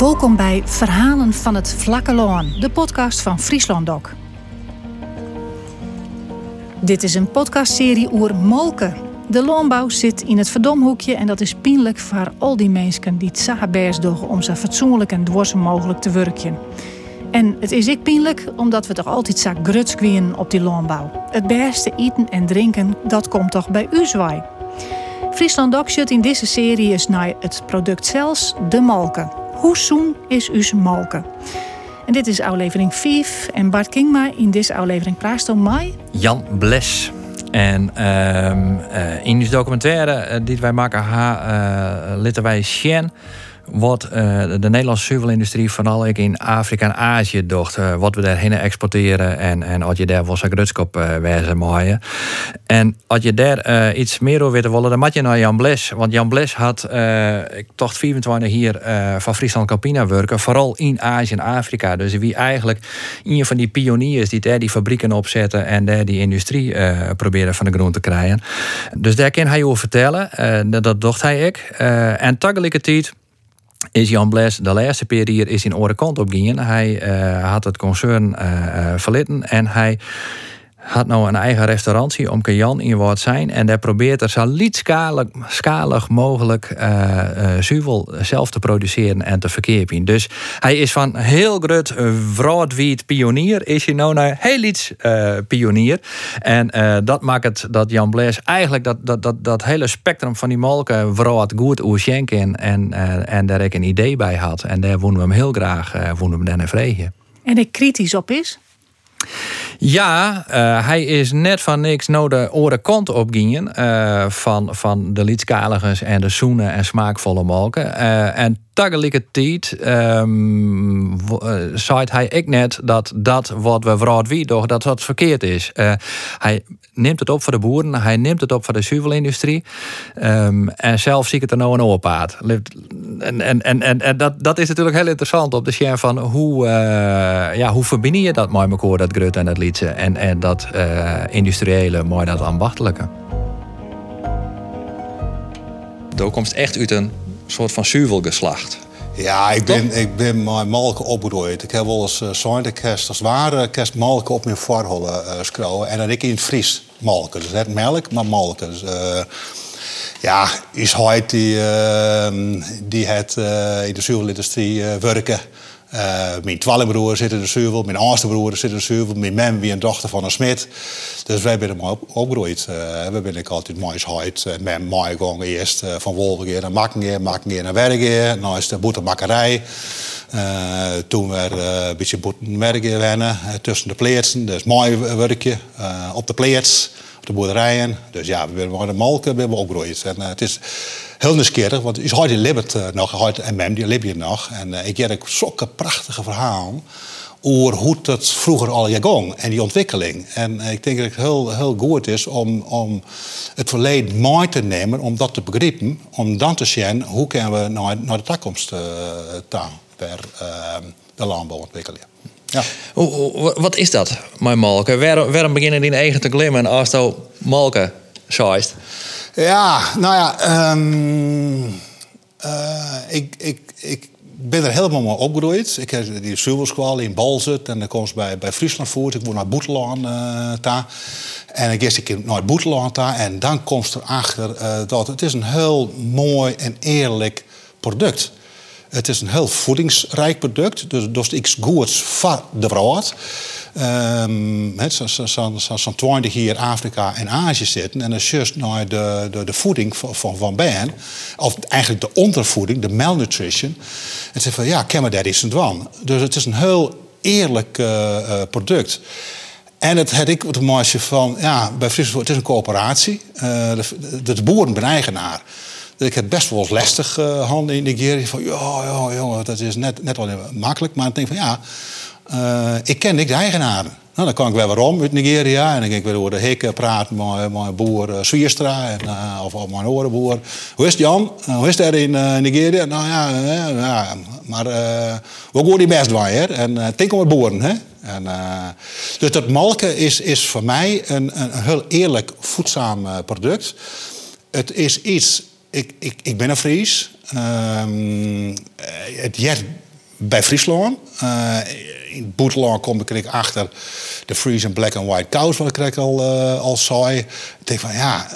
Welkom bij Verhalen van het Vlakke Loon, de podcast van Friesland Doc. Dit is een podcastserie oer Molken. De loonbouw zit in het verdomhoekje en dat is pijnlijk voor al die mensen die het zagen doen om zo fatsoenlijk en dwars mogelijk te werken. En het is ik pijnlijk omdat we toch altijd zo grutskwieren op die loonbouw. Het beste eten en drinken, dat komt toch bij u zwaai. Friesland zit in deze serie is naar het product zelfs, de molken. Hoe is uw molken? En dit is aflevering 5 en Bart Kingma in deze aflevering praat om mij. Jan Bles. En ehm, eh, in die documentaire eh, die wij maken, ha, uh, litten wij wat uh, de Nederlandse zuivelindustrie vooral in Afrika en Azië docht. Uh, wat we daarheen exporteren en, en je daar wel zijn grutskop uh, wezen mooien. En als je daar iets meer over willen willen, dan moet je naar Jan Bles. Want Jan Bles had, ik tocht 24 hier van Friesland Campina werken, vooral in Azië en Afrika. Dus wie eigenlijk een van die pioniers die daar die fabrieken opzetten en daar die industrie proberen van de grond te krijgen. Dus daar kan hij over vertellen. dat docht hij ik. en tegelijkertijd is Jan Bles de laatste periode is in orde kant op gegaan. Hij uh, had het concern uh, verlitten en hij had nou een eigen restauratie om Jan in wat zijn. En daar probeert er zo schalig mogelijk uh, zuivel zelf te produceren en te verkeerpen. Dus hij is van heel groot vroadwiet pionier, is hij nou naar heel iets uh, pionier. En dat maakt het dat Jan Bles eigenlijk dat, dat, dat, dat hele spectrum van die molken vroad goed oerschenken en, en daar ik een idee bij had. En daar wonen we hem heel graag, wonen we hem dan vregen. En ik kritisch op is? Ja, uh, hij is net van niks nou de oren kant op gingen uh, van, van de liedskaligers en de zoenen en smaakvolle molken. Uh, en tegelijkertijd um, zei hij ik net dat dat wat we vooral wie toch dat dat verkeerd is. hij neemt het op voor de boeren, hij neemt het op voor de zuivelindustrie. Um, en zelf zie ik het er nou een oorpaad. En, en, en, en, dat, dat is natuurlijk heel interessant op de scherm van hoe, ja, hoe verbind je dat mooi elkaar, dat grut en dat lied en, en dat uh, industriële, mooi dat ambachtelijke. Komt echt uit een soort van zuivelgeslacht. Ja, ik ben, ik ben mijn malken opgegroeid. Ik heb wel eens uh, ik kerst als ware kerst malken op mijn voorholen uh, scrollen. En dan ik in het Fries malken. Dus net melk, maar malken. Dus, uh, ja, is Hoyt die, uh, die het in de zuivelindustrie werken. Uh, mijn tweelingbroer zit in de zuivel, mijn oudste broer zit in de zuivel, mijn mem wie een dochter van een smid. Dus wij zijn mooi opgegroeid. Uh, we zijn altijd mooi huid. Uh, mem mooi gegaan eerst van Wolvergeer naar Makkengeer, Makkengeer naar Wergeer. Nu is de boetemakkerij. Uh, toen we een beetje boetenwerken wennen tussen de pleetsen. Dus mooi werkje op de pleets, op de boerderijen. Dus ja, we zijn de malken we opgegroeid. En het is heel nieuwsgierig, want is heute lebt uh, nog, en die lebt je nog. En uh, ik heb zulke prachtige verhaal over hoe het vroeger al ging en die ontwikkeling. En uh, ik denk dat het heel, heel goed is om, om het verleden mooi te nemen, om dat te begrijpen, om dan te zien hoe kunnen we naar, naar de toekomst uh, per de landbouw ontwikkelen. Ja. Wat is dat, mijn malken? Waarom, waarom beginnen die eigen te glimmen als je malken schijst? Ja, nou ja, um, uh, ik, ik, ik ben er helemaal mee opgegroeid. Ik heb die Suwelskwal in Balzut en dan kom ik bij, bij Friesland voort. Ik woon naar Boetelaan uh, daar. En ik ik naar Boetelaan daar. En dan komt erachter uh, dat het is een heel mooi en eerlijk product het is een heel voedingsrijk product. Dus, dus iets goeds voor de brood. Um, Zo'n zo, zo, zo 20 hier Afrika en Azië zitten. En dan juist naar de, de, de voeding van, van, van Ben. Of eigenlijk de ondervoeding, de malnutrition. En ze van ja, ken maar daar is. Dus het is een heel eerlijk uh, uh, product. En het had ik het mooiste van, ja, bij Friesland, het is een coöperatie. Uh, de, de, de boeren zijn eigenaar. Ik heb best wel lastig uh, handen in Nigeria. Van ja, ja, jongen, dat is net, net wel makkelijk. Maar ik denk van ja, uh, ik ken ik de eigenaren. Nou, dan kan ik wel waarom uit Nigeria. En dan ga ik weer over de hekken praten met mijn boer uh, Zwierstra. En, of, mijn orenboer. Hoe is Jan? Hoe is er in Nigeria? Nou ja, ja maar we gaan die best wel. Hè? En uh, denk boeren. Hè? En, dus dat malken is, is voor mij een, een heel eerlijk voedzaam product. Het is iets ik, ik, ik ben een Fries. Um, het jet bij Friesland. Uh, in Boeteland kom ik achter de Friesen Black and White Cows, wat ik al, uh, al zei. Ik denk van ja,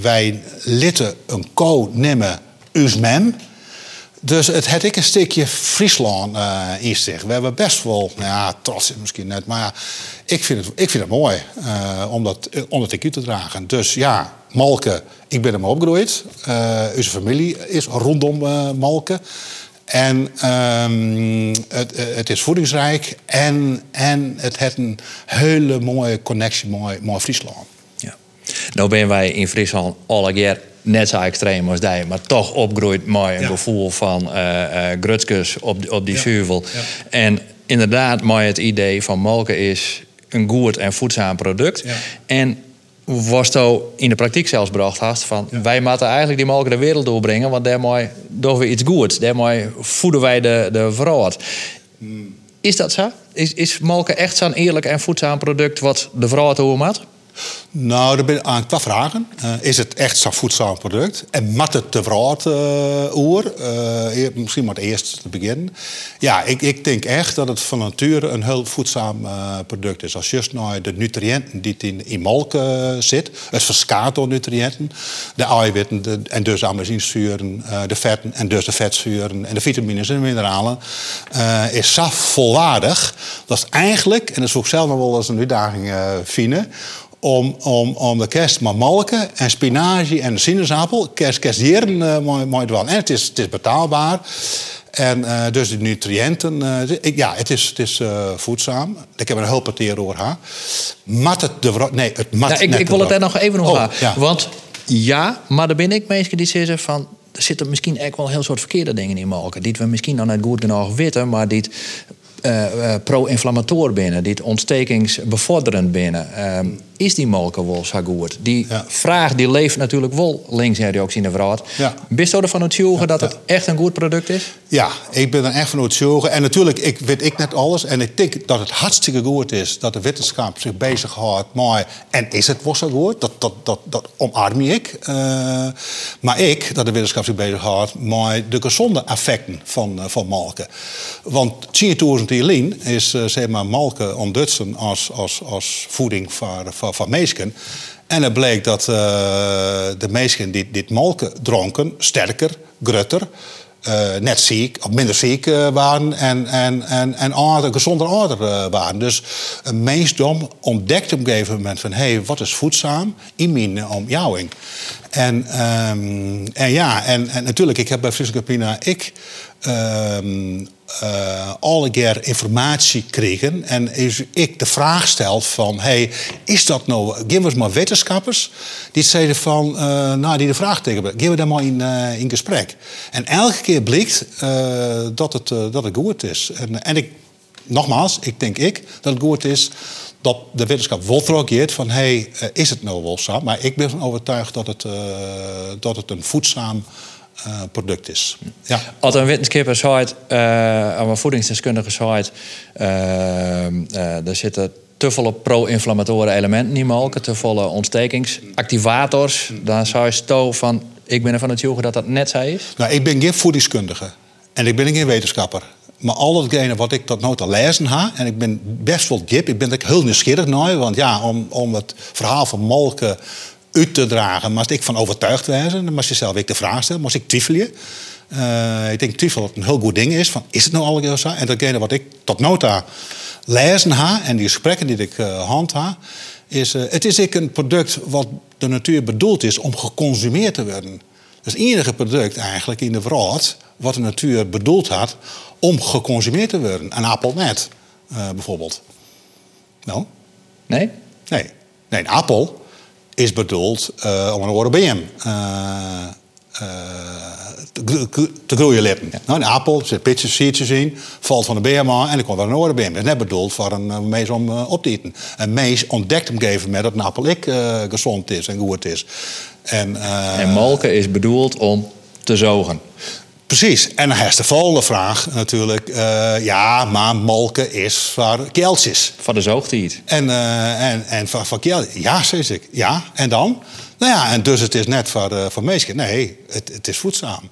wij litten een co nemen us mem. Dus het had ik een stukje Friesland uh, in zich. We hebben best wel, nou ja, trots is misschien net, maar ja, ik vind het, ik vind het mooi uh, om, dat, om dat te dragen. Dus ja, Malken, ik ben hem opgegroeid. Uh, onze familie is rondom Malken. En um, het, het, is voedingsrijk en, en het heeft een hele mooie connectie met, met Friesland. Ja. Nou ben wij in Friesland alle keer net zo extreem als die, maar toch opgroeit mooi een gevoel van uh, uh, grutskes op, op die ja. En inderdaad, mooi het idee van molken is een goed en voedzaam product. En was to in de praktijk zelfs bracht hast van wij moeten eigenlijk die molken de wereld doorbrengen, want daarmee doen we iets goeds. Daarmee voeden wij de, de vrouw. Hmm. Is dat zo? Is, is molken echt zo'n eerlijk en voedzaam product wat de vrouw het maakt? Nou, er ben aan twee vragen. Uh, is het echt zo'n voedzaam product? En mat het te vraat uh, oer? Uh, misschien maar het eerst te beginnen. Ja, ik, ik denk echt dat het van nature een heel voedzaam product is. Als je naar de nutriënten die in, in melk zit, het verskaat nutriënten, de eiwitten de, en dus aminozuren, de vetten en dus de vetzuren en de vitamines en de mineralen, is zo volwaardig. Dat is eigenlijk, en dat is ook zelf nog wel eens een uitdaging vinden om, om, om de kerst maar malken en spinazie en sinaasappel. Kerst, kerstjeren uh, mooi, mooi En het is, het is betaalbaar. En uh, dus de nutriënten, uh, ja, het is, het is voedzaam. Ik heb er een heel parteer over gehad. Mat het de Nee, het mat ja, ik, ik wil het daar nog even over oh, ja. Want ja, maar daar ben ik mensen die zeggen van... Er zitten misschien echt wel heel soort verkeerde dingen in molken. Die we misschien nog net goed genoeg weten, maar die uh, pro-inflammator binnen, dit ontstekingsbevorderend binnen. Uh, is die molken wel zo goed? Die vraag die leeft natuurlijk wel links in de verhaal. Ja. Bist je ervan uitzoeken dat het echt een goed product is? Ja, ik ben er echt van uitzoeken. En natuurlijk ik, weet ik net alles. En ik denk dat het hartstikke goed is dat de wetenschap zich bezighoudt met... en is het wel zo goed? Dat, dat, dat, dat omarm ik. Uh, maar ik, dat de wetenschap zich bezighoudt met de gezonde effecten van, uh, van molken. Want 10.000 Lien is uh, zeg maar malken ontdutsen als, als, als voeding voor, voor, voor meesken. En het bleek dat uh, de meesken die dit malken dronken sterker, grutter, uh, net ziek, of minder ziek uh, waren en, en, en, en ouder, gezonder ouder uh, waren. Dus een mensdom ontdekt op een gegeven moment van... hé, hey, wat is voedzaam in mijn omjouwing? En, um, en ja, en, en natuurlijk, ik heb bij Pina... ik um, uh, alle keer informatie kregen. En is ik de vraag stelt van, hey, is dat nou... Geven we maar wetenschappers die zeiden van... Uh, nou, die de vraag tegen Geven we daar maar in, uh, in gesprek. En elke keer blijkt dat, het, dat het goed is. En, en ik, nogmaals, ik denk ik dat het goed is dat de wetenschap wel reageert van... hey, is het nou wel zo? Maar ik ben van overtuigd dat het, dat het een voedzaam uh, product is. Ja. Als een wetenschapper zei, uh, een voedingsdeskundige zei, uh, er zitten te veel pro-inflammatoren elementen in melken, te veel ontstekingsactivators. Dan zou je sto van, ik ben ervan het joegen dat dat net zo is. Nou, ik ben geen voedingskundige en ik ben geen wetenschapper. Maar al hetgene wat ik tot toe lezen ha, en ik ben best wel diep, ik ben er heel nieuwsgierig naar, want ja, om, om het verhaal van molken uit te dragen. Maar ik van overtuigd wezen, dan moest je zelf ik de vraag stellen, moest ik twijfelen. Uh, ik denk twijfel dat een heel goed ding is. Van, is het nou al zo? En datgene wat ik tot nota lezen ha en die gesprekken die ik uh, hand ha, is uh, het is ik een product wat de natuur bedoeld is om geconsumeerd te worden. Dus het enige product eigenlijk in de wereld wat de natuur bedoeld had om geconsumeerd te worden. Een appel net, bijvoorbeeld. Nou? Nee? Nee. Nee, een appel is bedoeld uh, om een ORBM uh, uh, te, te, groeien lippen. Ja. Nou, een appel, er zit pitjes, siertjes in, valt van de BMA en dan komt er een ORBM. Dat is net bedoeld voor een mees om op te eten. Een mees ontdekt op een gegeven moment dat een appel ik gezond is en goed is. En, en molken is bedoeld om te zogen. Precies. En dan is de volgende vraag natuurlijk. Uh, ja, maar molken is voor keeltjes. Van de zoogdier. En, uh, en, en van, van. Ja, zeg ik. Ja, en dan? Nou ja, en dus het is net voor, uh, voor meisjes. Nee, het, het is voedzaam.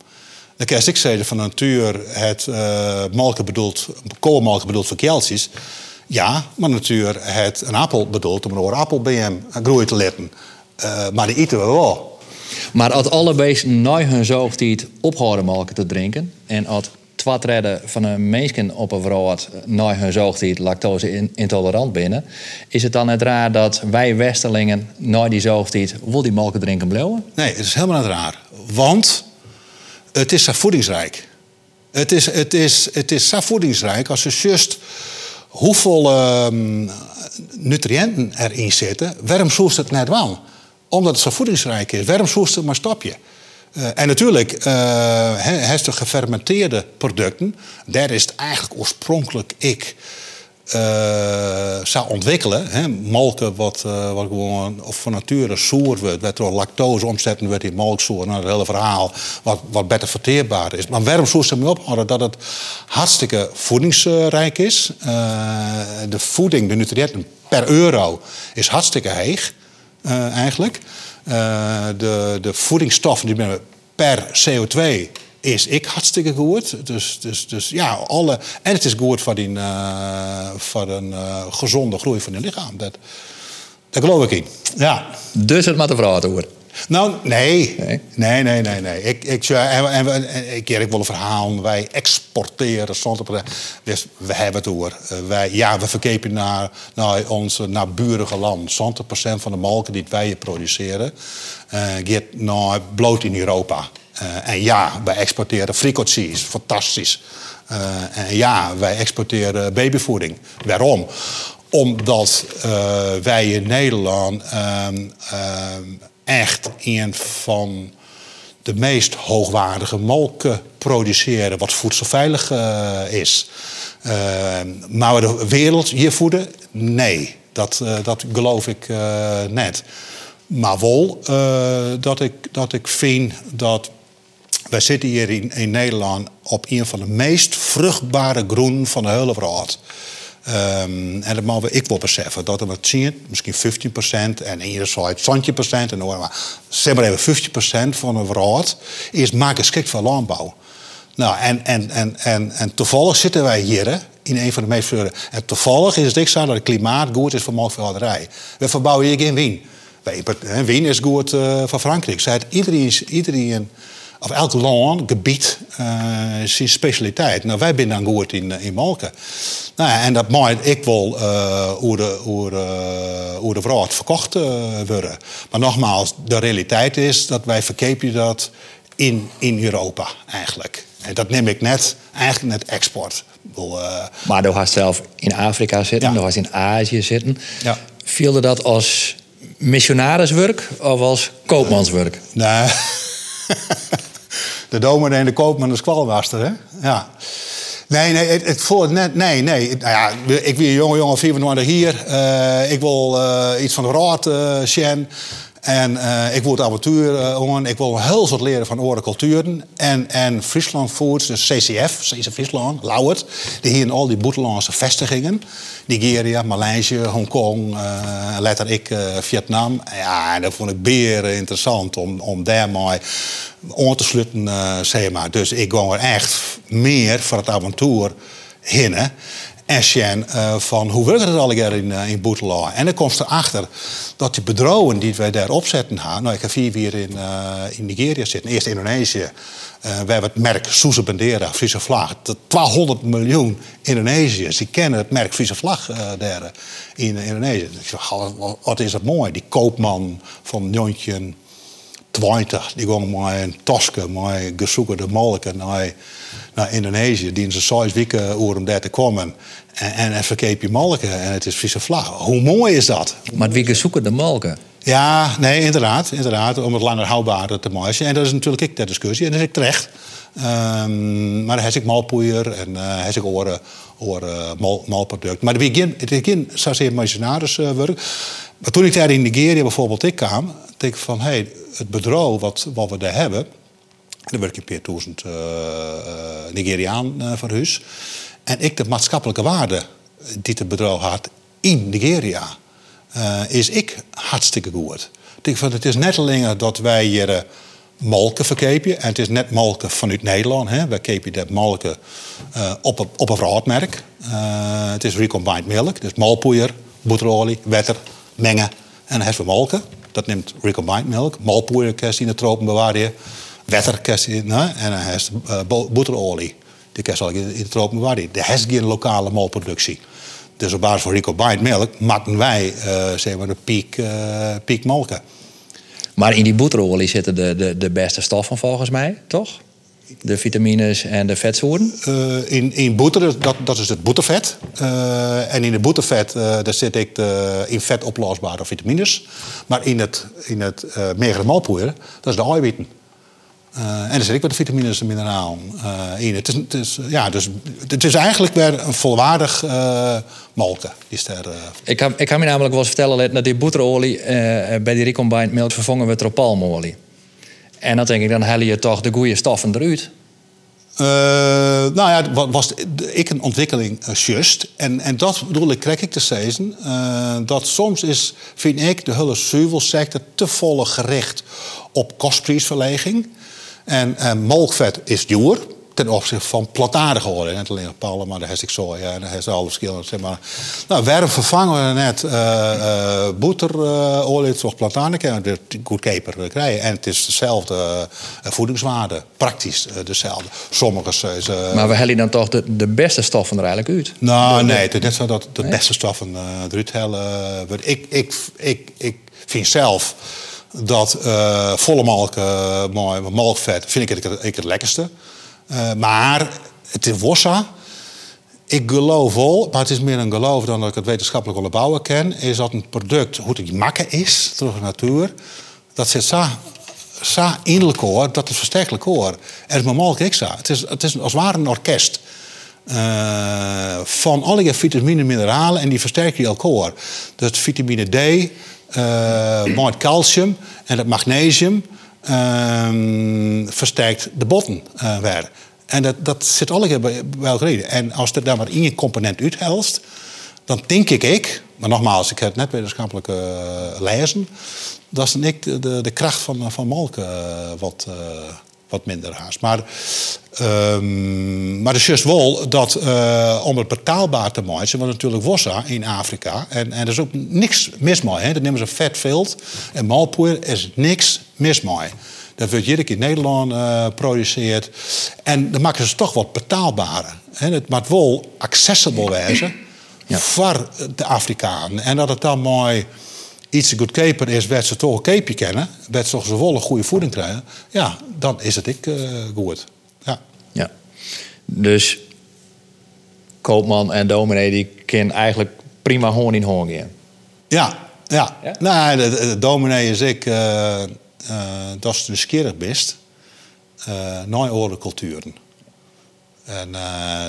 Dan kan ik zeggen van natuur het uh, malken bedoeld, koolmalken bedoeld voor keltjes. Ja, maar natuur het een appel bedoeld om een appel bij hem groeien te letten. Maar die eten we wel. Maar als alle beesten hun zoogtijd ophouden melken te drinken en als redden van een mensen op een vrouw na hun zoogtijd lactose intolerant binnen, is het dan net raar dat wij Westerlingen na die zoogtijd wil die melk drinken blijven? Nee, het is helemaal niet raar. Want het is zo voedingsrijk. Het is, het is, het is zo voedingsrijk als je just hoeveel uh, nutriënten erin zitten, waarom zoest het net wel? Omdat het zo voedingsrijk is. Waarom zoest maar stapje? Uh, en natuurlijk, uh, de gefermenteerde producten, daar is het eigenlijk oorspronkelijk ik uh, zou ontwikkelen. Hè, wat, wat gewoon of van nature zoer wordt, wat door lactose omzetten wordt in molkzoer. Nou, het hele verhaal wat, wat beter verteerbaar is. Maar waarom ze me ophouden? Dat het hartstikke voedingsrijk is. De voeding, de nutriënten per euro is hartstikke heeg, eigenlijk. de, de voedingsstoffen die per CO2 is ik hartstikke goed. Dus, dus, dus ja, alle. En het is goed voor, die, uh, voor een gezonde groei van je lichaam. Dat, daar geloof ik in. Ja. Dus het maar de vrouw te Nou, nee. Nee, nee, nee, nee. nee. Ik, ik, en, en, en, ik, ik wil een verhaal. Wij exporteren Dus we hebben het over. Uh, wij, ja, we verkepen naar, naar ons naburige land. 20% van de melk die wij produceren uh, gaat naar bloot in Europa. Uh, en ja, wij exporteren frikotjes, fantastisch. Uh, en ja, wij exporteren babyvoeding. Waarom? Omdat wij in Nederland um, um, echt een van de meest hoogwaardige molken produceren, wat voedselveilig is. Ehm, maar de wereld hier voeden? Nee, dat, dat geloof ik net. Maar wel dat, ik, dat ik vind dat wij zitten hier in, in, Nederland op een van de meest vruchtbare groen van de hele wereld. Um, en dat mogen we ik wel beseffen. Dat wat zien, misschien 15% en in soort 20% en dan zeg maar even 50% van de wereld is maak geschikt voor landbouw. Nou, en, en, en, en, en toevallig zitten wij hier in een van de meest vruchtbare. En toevallig is het ik zo dat het klimaat goed is voor melkveehouderij. We verbouwen hier geen wien. Wien is goed uh, voor Frankrijk. Zei iedereen, iedereen of elk land, gebied, uh, zijn specialiteit. Nou, wij zijn dan goed in, in Malken. Nou, en dat maakt ik wel uh, hoe, de, hoe, de, hoe de vrouw verkocht worden. Maar nogmaals, de realiteit is dat wij verkepen dat in, in Europa eigenlijk. En dat neem ik net, eigenlijk net export. Bedoel, uh... Maar door had zelf in Afrika zitten, ja. door in Azië zitten. Ja. Viel dat als missionariswerk of als koopmanswerk? Nee. de dominee en de koopman de squalmaster, hè? Ja. Nee, nee, het, het voelt net. Nee, nee. Nou ja, ik wil jonge jongen 24 hier. Uh, ik wil uh, iets van de raad uh. En uh, ik wil het avontuur uh, Ik wil heel wat leren van andere culturen. En, en Friesland Foods, dus CCF, CC Friesland, Lauwert. Die hier in al die buitenlandse vestigingen. Nigeria, Maleisië, Hongkong, uh, letter ik Vietnam. Ja, dat vond ik beer interessant om, om daarmee aan te sluiten, zeg maar. Dus ik ging er echt meer voor het avontuur heen. En uh, van hoe werkt het al in, uh, in Boetelaar. En dan komt erachter dat de bedrouwen die wij daar opzetten gaan. Nou, ik heb vier weer in, uh, in Nigeria zitten. Eerst Indonesië. We hebben het merk Soeze Bandera, Friese vlag. 1200 miljoen Indonesiërs die kennen het merk Friese vlag daar in Indonesië. Ik zeg, wat is dat mooi. Die koopman van Jontje 20, die ging met een taske, met gezoekerde molken naar, naar Indonesië. Die in zijn zes weken om daar te komen. En, en, en verkeep je molken en het is Friese vlag. Hoe mooi is dat? Maar wie zoeken de molken? Ja, nee, inderdaad, inderdaad. Om het langer houdbaar te maken. En dat is natuurlijk ik ter discussie. En dat is ik terecht. Um, maar dan heb ik malpoeier en uh, heb ik oren, oren mal, malproduct. Maar het begin, het begin zozeer missionaris werk. Maar toen ik daar in Nigeria bijvoorbeeld ik kwam, dacht ik van, hé, hey, het bedrijf wat, wat we daar hebben, er werk een paar duizend uh, Nigeriaan uh, voor huis. En ik de maatschappelijke waarde die het bedrijf had in Nigeria, is ik hartstikke goed. Ik van, het is net alleen dat wij hier molken verkepen. En het is net molken vanuit Nederland. Hè. Wij kepen dat molken op, een, op een. Uh, het is recombined milk. Dus malpoeier, boterolie, wetter, mengen. En dan hebben we. Dat neemt recombined milk. Malpoeier kan in de tropen bewaren. Wetter nou, en dan heeft uh, boterolie. Die kan je in de tropen bewaren. Er is geen lokale malproductie. Dus op basis van recombined milk maken wij zeg maar de piek, piek molken. Maar in die boterolie zitten de, de, de beste stoffen volgens mij, toch? De vitamines en de vetzoenen? Uh, in, in boter, dat, dat is het botervet. Uh, en in de botervet, uh, daar zit ik de in vet oplosbare vitamines. Maar in het, in het uh, dat is de eiwitten. Uh, en er zit ook wat vitamines en mineralen uh, in. Het is, het, is, ja, dus, het is eigenlijk weer een volwaardig uh, molken. Is er, ik, kan, ik kan me namelijk wel eens vertellen dat die boterolie bij die recombined milk vervangen we door palmolie. En dan denk ik, dan haal je toch de goede stoffen eruit. nou ja, was ik een ontwikkeling just. En, en dat bedoel ik, krijg ik te zeggen. dat soms is, vind ik, de hele zuivelsector te volle gericht op kostprijsverleging. En, en molkvet is duur ten opzichte van plantaardige olie. Niet alleen pallen, maar heb ik soja en daar heb alle verschillende. Zeg maar. Nou, waarom vervangen we net uh, uh, boterolie uh, plantaardige en de goedkoper krijgen. En het is dezelfde uh, voedingswaarde, praktisch dezelfde. Sommige zeggen... maar we hellen dan toch de, de beste stoffen er eigenlijk uit? Nou, nee, het is net zo dat de nee? beste stoffen eruit hellen. Ik, ik, ik, ik vind zelf dat uh, volle melk, uh, melkvet, vind ik het, ik het lekkerste. Uh, maar het is wossa. Ik geloof wel, maar het is meer een geloof dan dat ik het wetenschappelijk onderbouwen ken, is dat een product, hoe het maken is, terug de natuur, dat zit zo, zo innerlijk hoor, dat is versterkelijk hoor. En het melk. Het is, het is als het ware een orkest. Van alle vitamine en mineralen en die versterken je elkaar. Dus vitamine D, uh, het calcium en het magnesium uh, versterkt de botten uh, weer. En dat, dat zit alle bij, bij elkaar En als er daar maar één component uithelst, dan denk ik, ik, maar nogmaals, ik heb net wetenschappelijk uh, lezen, dat is dan ik de, de, de kracht van, van melk wat, wat minder haast. Maar, um, maar het is juist wel dat uh, om het betaalbaar te maken, want natuurlijk wossa in Afrika. En, en er is ook niks mis mee. Hè. Dat nemen ze vetveld en malpoeier is niks mis mee. Dat wordt iedere keer in Nederland uh, produceerd. En dan maken ze toch wat betaalbaarder. Hè. Het moet wel accessible wezen ja. voor de Afrikanen. En dat het dan mooi iets goedkoper is, werd ze toch een keepje kennen, werd ze toch zoveel een goede voeding krijgen, ja, dan is het ik uh, goed. Ja. ja. Dus koopman en dominee die kunnen eigenlijk prima hoorn in hoorn gaan. Ja, ja. ja? Nou, de, de, dominee is ik, uh, uh, dat is nieuwsgierig best, uh, naar andere culturen. En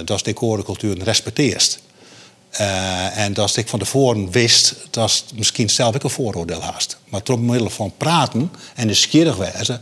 dat is de culturen respecteert. Uh, en dat ik van tevoren wist, dat is misschien zelf ook een vooroordeel haast. Maar door middel van praten en nieuwsgierig wijzen,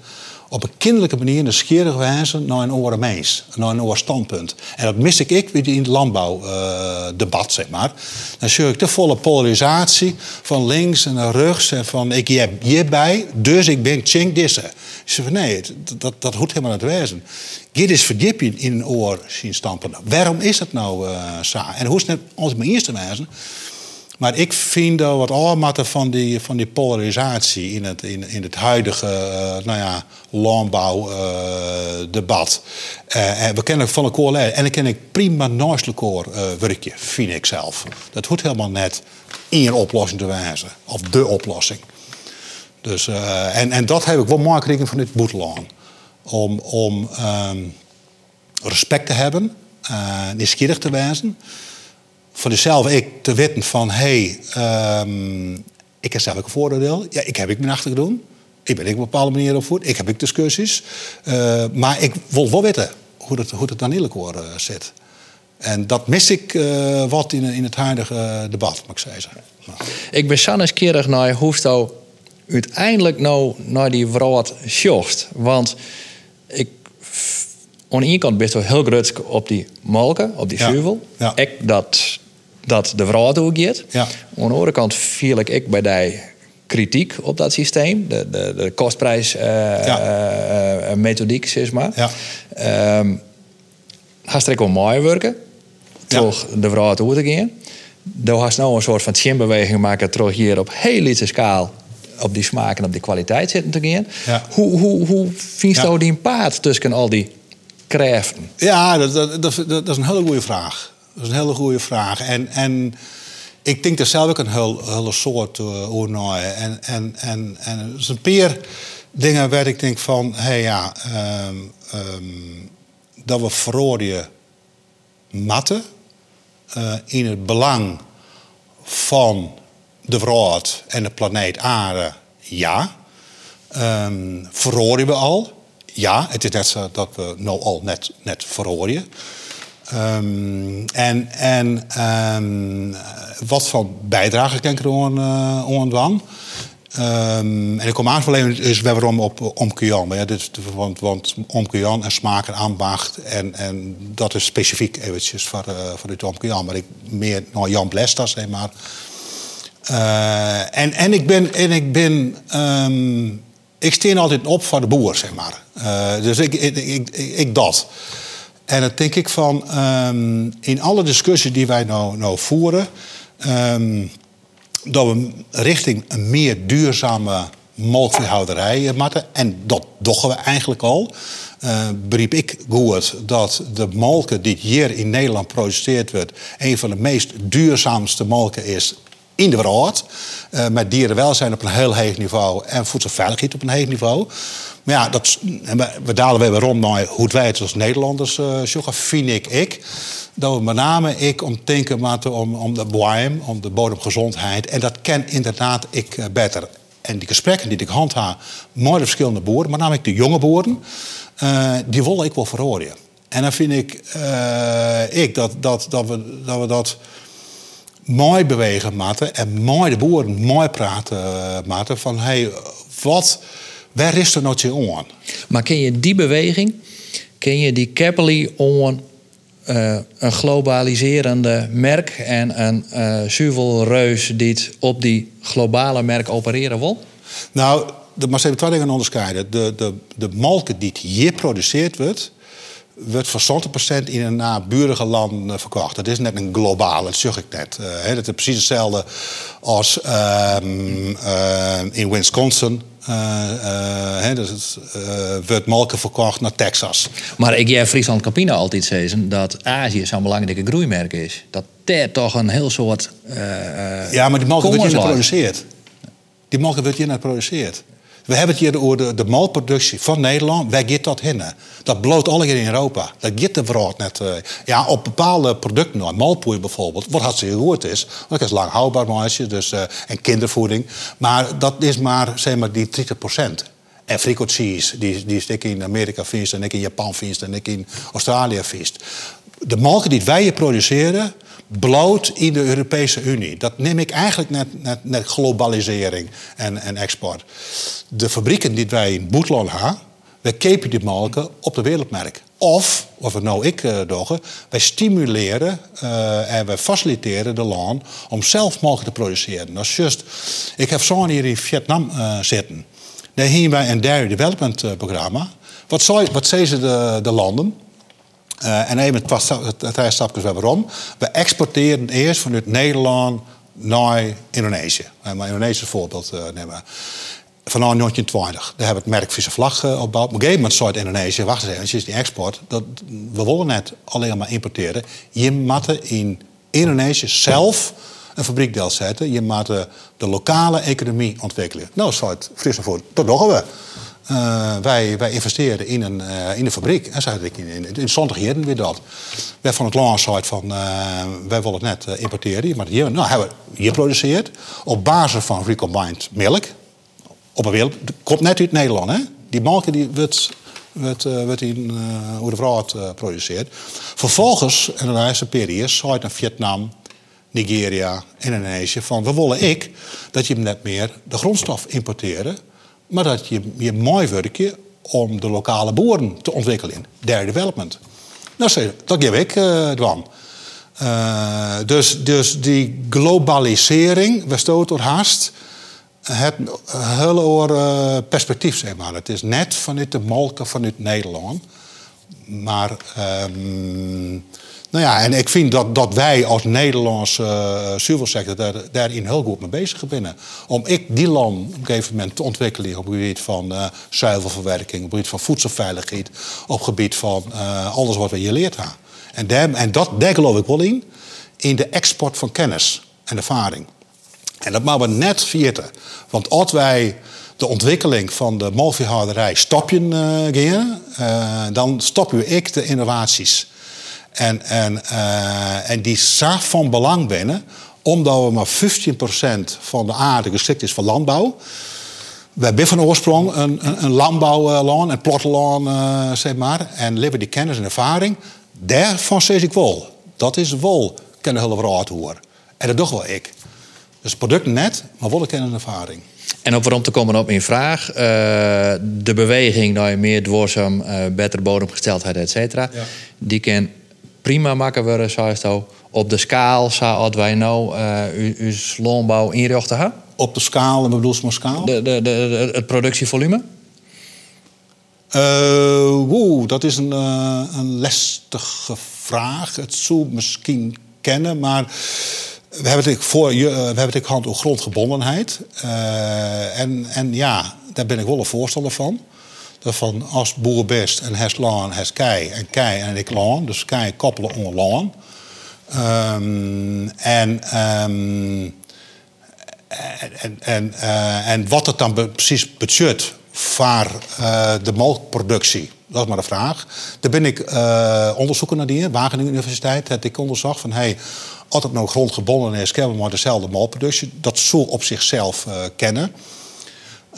op een kinderlijke manier nieuwsgierig wijzen naar een oren mens, naar een oor standpunt. En dat mis ik ik weer in het landbouwdebat, uh, zeg maar. Dan zie ik de volle polarisatie van links en rechts en van ik heb hierbij, dus ik ben ching disse. Ik zeg van nee, dat, dat hoeft helemaal niet wezen. Dit is verdiep in een oor zien stampen. Waarom is dat nou uh, zo? En hoe is het net als mijn eerste wijze? Maar ik vind dat wat aanmatten van die, van die polarisatie in het, in, in het huidige uh, nou ja, landbouwdebat. Uh, uh, we kennen van elkaar leren. En dan ken ik prima naast elkaar werkje, vind ik zelf. Dat hoeft helemaal net één oplossing te wijzen. Of de oplossing. Dus, en, en dat heb ik wel mooi van dit boetelaan om, om um, respect te hebben, nieuwsgierig te wijzen. Voor jezelf ik te weten van, hé, hey, um, ik heb zelf ook een voordeel. Ja, ik heb ik mijn achter doen. Ik ben ik op een bepaalde manier opvoed. Ik heb ik discussies. Uh, maar ik wil wel weten hoe het, hoe het dan elkaar uh, zit. En dat mis ik uh, wat in, in het huidige debat, moet ik zeggen. Nou. Ik ben zo nieuwsgierig naar hoe uiteindelijk nou naar die vrouw sjocht. Want ik, aan de ene kant best wel heel groot op die molken, op die ja. Ja. Ik dat, dat de vrouw toegeeft. Ja. Aan de andere kant viel ik, ik bij die kritiek op dat systeem. De, de, de kostprijsmethodiek, uh, zeg maar. Ja. Um, wel mooi werken. Toch de vrouw toe te gaan. Dan had nou een soort van chimbeweging maken. Terug hier op heel lichte schaal op die smaak en op die kwaliteit zitten te gaan. Ja. Hoe, hoe, hoe vind je ja. die paard tussen al die krachten? Ja, dat, dat, dat, dat, is een hele goede vraag. Dat is een hele goede vraag. En, en ik denk dat zelf ook een hele, hele soort uh, En, en, en, en er zijn een paar dingen waar ik denk van... hé hey, ja, um, um, dat we verrooien matten... Uh, in het belang van de wereld en de planeet aarde, ja. Um, we al? Ja, het is net zo dat we nou al net, net. Um, en en um, wat van bijdrage kan ik er aan, uh, aan Um, en ik kom aan alleen is waarom op Omkujan. Ja, dit, want, want Omkujan en smaak en ambacht. En, en dat is specifiek eventjes voor, uh, voor dit Omkujan. Maar ik meer naar Jan Blesta, zeg maar. Uh, en, en ik ben. En ik, ben ik steen altijd op voor de boer, zeg maar. Dus ik, ik, ik, dat. En dan denk ik van. Um, in alle discussies die wij nou, nou voeren. Um, dat we richting een meer duurzame melkveehouderij moeten. En dat doen we eigenlijk al. Uh, beriep ik goed dat de molken die hier in Nederland geproduceerd wordt... een van de meest duurzaamste molken is in de wereld. Uh, met dierenwelzijn op een heel hoog niveau en voedselveiligheid op een hoog niveau. Maar ja, dat, we dalen weer rond naar hoe wij het als Nederlanders uh, vind ik, ik dat we met name ik om denken om, om de boem, om de bodemgezondheid. En dat ken inderdaad ik uh, beter. En die gesprekken die ik handhaaf met de verschillende boeren, met name de jonge boeren, die willen ik wel verhoren. En dan vind ik, ik dat, dat, dat, we, dat we dat mooi bewegen maten en mooi de boeren mooi praten maten van hey, wat, waar is er nou je aan? Maar ken je die beweging, ken je die Capelli on uh, een globaliserende merk en een uh, zuivelreus die op die globale merk opereren wil? Nou, de, maar ze hebben twee dingen onderscheiden. De, de, de molken die hier geproduceerd wordt, wordt voor 70% in een naburige land verkocht. Dat is net een globale, dat zeg ik net. Uh, dat is precies hetzelfde als um, uh, in Wisconsin. Dus het wordt molken verkocht naar Texas. Maar ik jij Friesland Campina altijd zeggen dat Azië zo'n belangrijke groeimerk is. Dat daar toch een heel soort. ja, maar die molken wordt hier geproduceerd. Die molken wordt hier geproduceerd. We hebben het hier over de, de malproductie van Nederland. Waar gaat dat heen? Dat bloot alle in Europa. Dat gaat de vraag net. Uh, ja, op bepaalde producten, nou, malpoei bijvoorbeeld, wat hartstikke goed is. Dat is lang houdbaar maatje, dus, uh, en kindervoeding. Maar dat is maar, zeg maar, die 30 procent. En frico die, die ik in Amerika vies en ik in Japan vies en ik in Australië vies. De melken die wij hier produceren, bloot in de Europese Unie. Dat neem ik eigenlijk net, net, net globalisering en, en export. De fabrieken die wij in Boetland hebben, wij kepen die melken op de wereldmarkt. Of, wat we nou ik uh, wij stimuleren uh, en wij faciliteren de land om zelf melk te produceren. Dat is just, ik heb zo'n hier in Vietnam uh, zitten. Daar hebben wij een dairy development programma. Wat, zei, wat zeggen ze de, de landen? Uh, en even twee stapjes waarom. We exporteren eerst vanuit Nederland naar Indonesië. Uh, maar Indonesië voorbeeld uh, nemen. Vanaf 1920. Daar hebben we het merk Visse Vlag uh, opgebouwd. Op een gegeven moment zei Indonesië, wacht eens even, is die export. Dat, we willen net alleen maar importeren. Je moet in Indonesië zelf een fabriekdeel zetten. Je moet de, lokale economie ontwikkelen. Nou, zei het voor, dat doen we. Uh, wij, wij investeerden in een, uh, in fabriek. En zei ik in, in, in zondag hier weer dat. Wij van het launch van uh, wij willen het net importeren. Maar hier, nou, hebben we hier geproduceerd op basis van recombined milk. Op een komt net uit Nederland. Hè? Die melk die wordt, wordt, wordt in het produceert. Vervolgens, in de laatste periode, zou naar Vietnam, Nigeria, Indonesië. Van we willen ik dat je net meer de grondstof importeren maar dat je je mooi werkje om de lokale boeren te ontwikkelen. Derde development. Nou, dat geef ik uh, dwan. Uh, dus, dus die globalisering, we stoot door haast. het hele oor uh, perspectief, zeg maar. Het is net vanuit de molken vanuit Nederland. Maar, um, nou ja, en ik vind dat, dat wij als Nederlandse uh, zuivelsector daar, daarin heel goed mee bezig zijn. Om ik die land op een gegeven moment te ontwikkelen op het gebied van uh, zuivelverwerking, op het gebied van voedselveiligheid, op het gebied van uh, alles wat we hier leerd hebben. En, en dat, daar geloof ik wel in, in de export van kennis en ervaring. En dat maken we net vieren. Want als wij de ontwikkeling van de molveehouderij stopje uh, gaan, uh, dan stoppen ik de innovaties. En, en, uh, en die zaak van belang binnen, omdat we maar 15% van de aarde geschikt is voor landbouw. We hebben van oorsprong een, een, een landbouwland, een platteland, zeg maar. En leven die kennis en ervaring. Daarvan zeg ik wel. Dat is wel kunnen heel raad horen. En dat doe wel ik. Dus product net, maar wel kennis en ervaring. En op waarom te komen op in vraag, uh, de beweging naar meer dwarsam, uh, betere bodemgesteldheid, et cetera, ja. die kan prima maken worden, zoals het op de schaal, zoals wij nou uh, uw landbouw inrichten? Op de schaal, en bedoel je maar schaal? De, de, de, het productievolume? Oeh, dat is een, een lastige vraag. Het zou misschien kennen, maar we hebben het voor, we hebben het hand op grondgebondenheid. Uh, en, en ja, daar ben ik wel een voorstander van. Dat van als boer best en hes laan, hes kei en kei en ik laan. Dus kei koppelen onder laan. Um, en, um, en, en, uh, en wat het dan precies budget voor uh, de melkproductie, dat is maar de vraag. Daar ben ik uh, onderzoeker naar die, Wageningen Universiteit. Heb ik onderzocht van, hey, als het nou grondgebonden is, kennen we maar dezelfde malproductie. Dat zou op zichzelf kennen.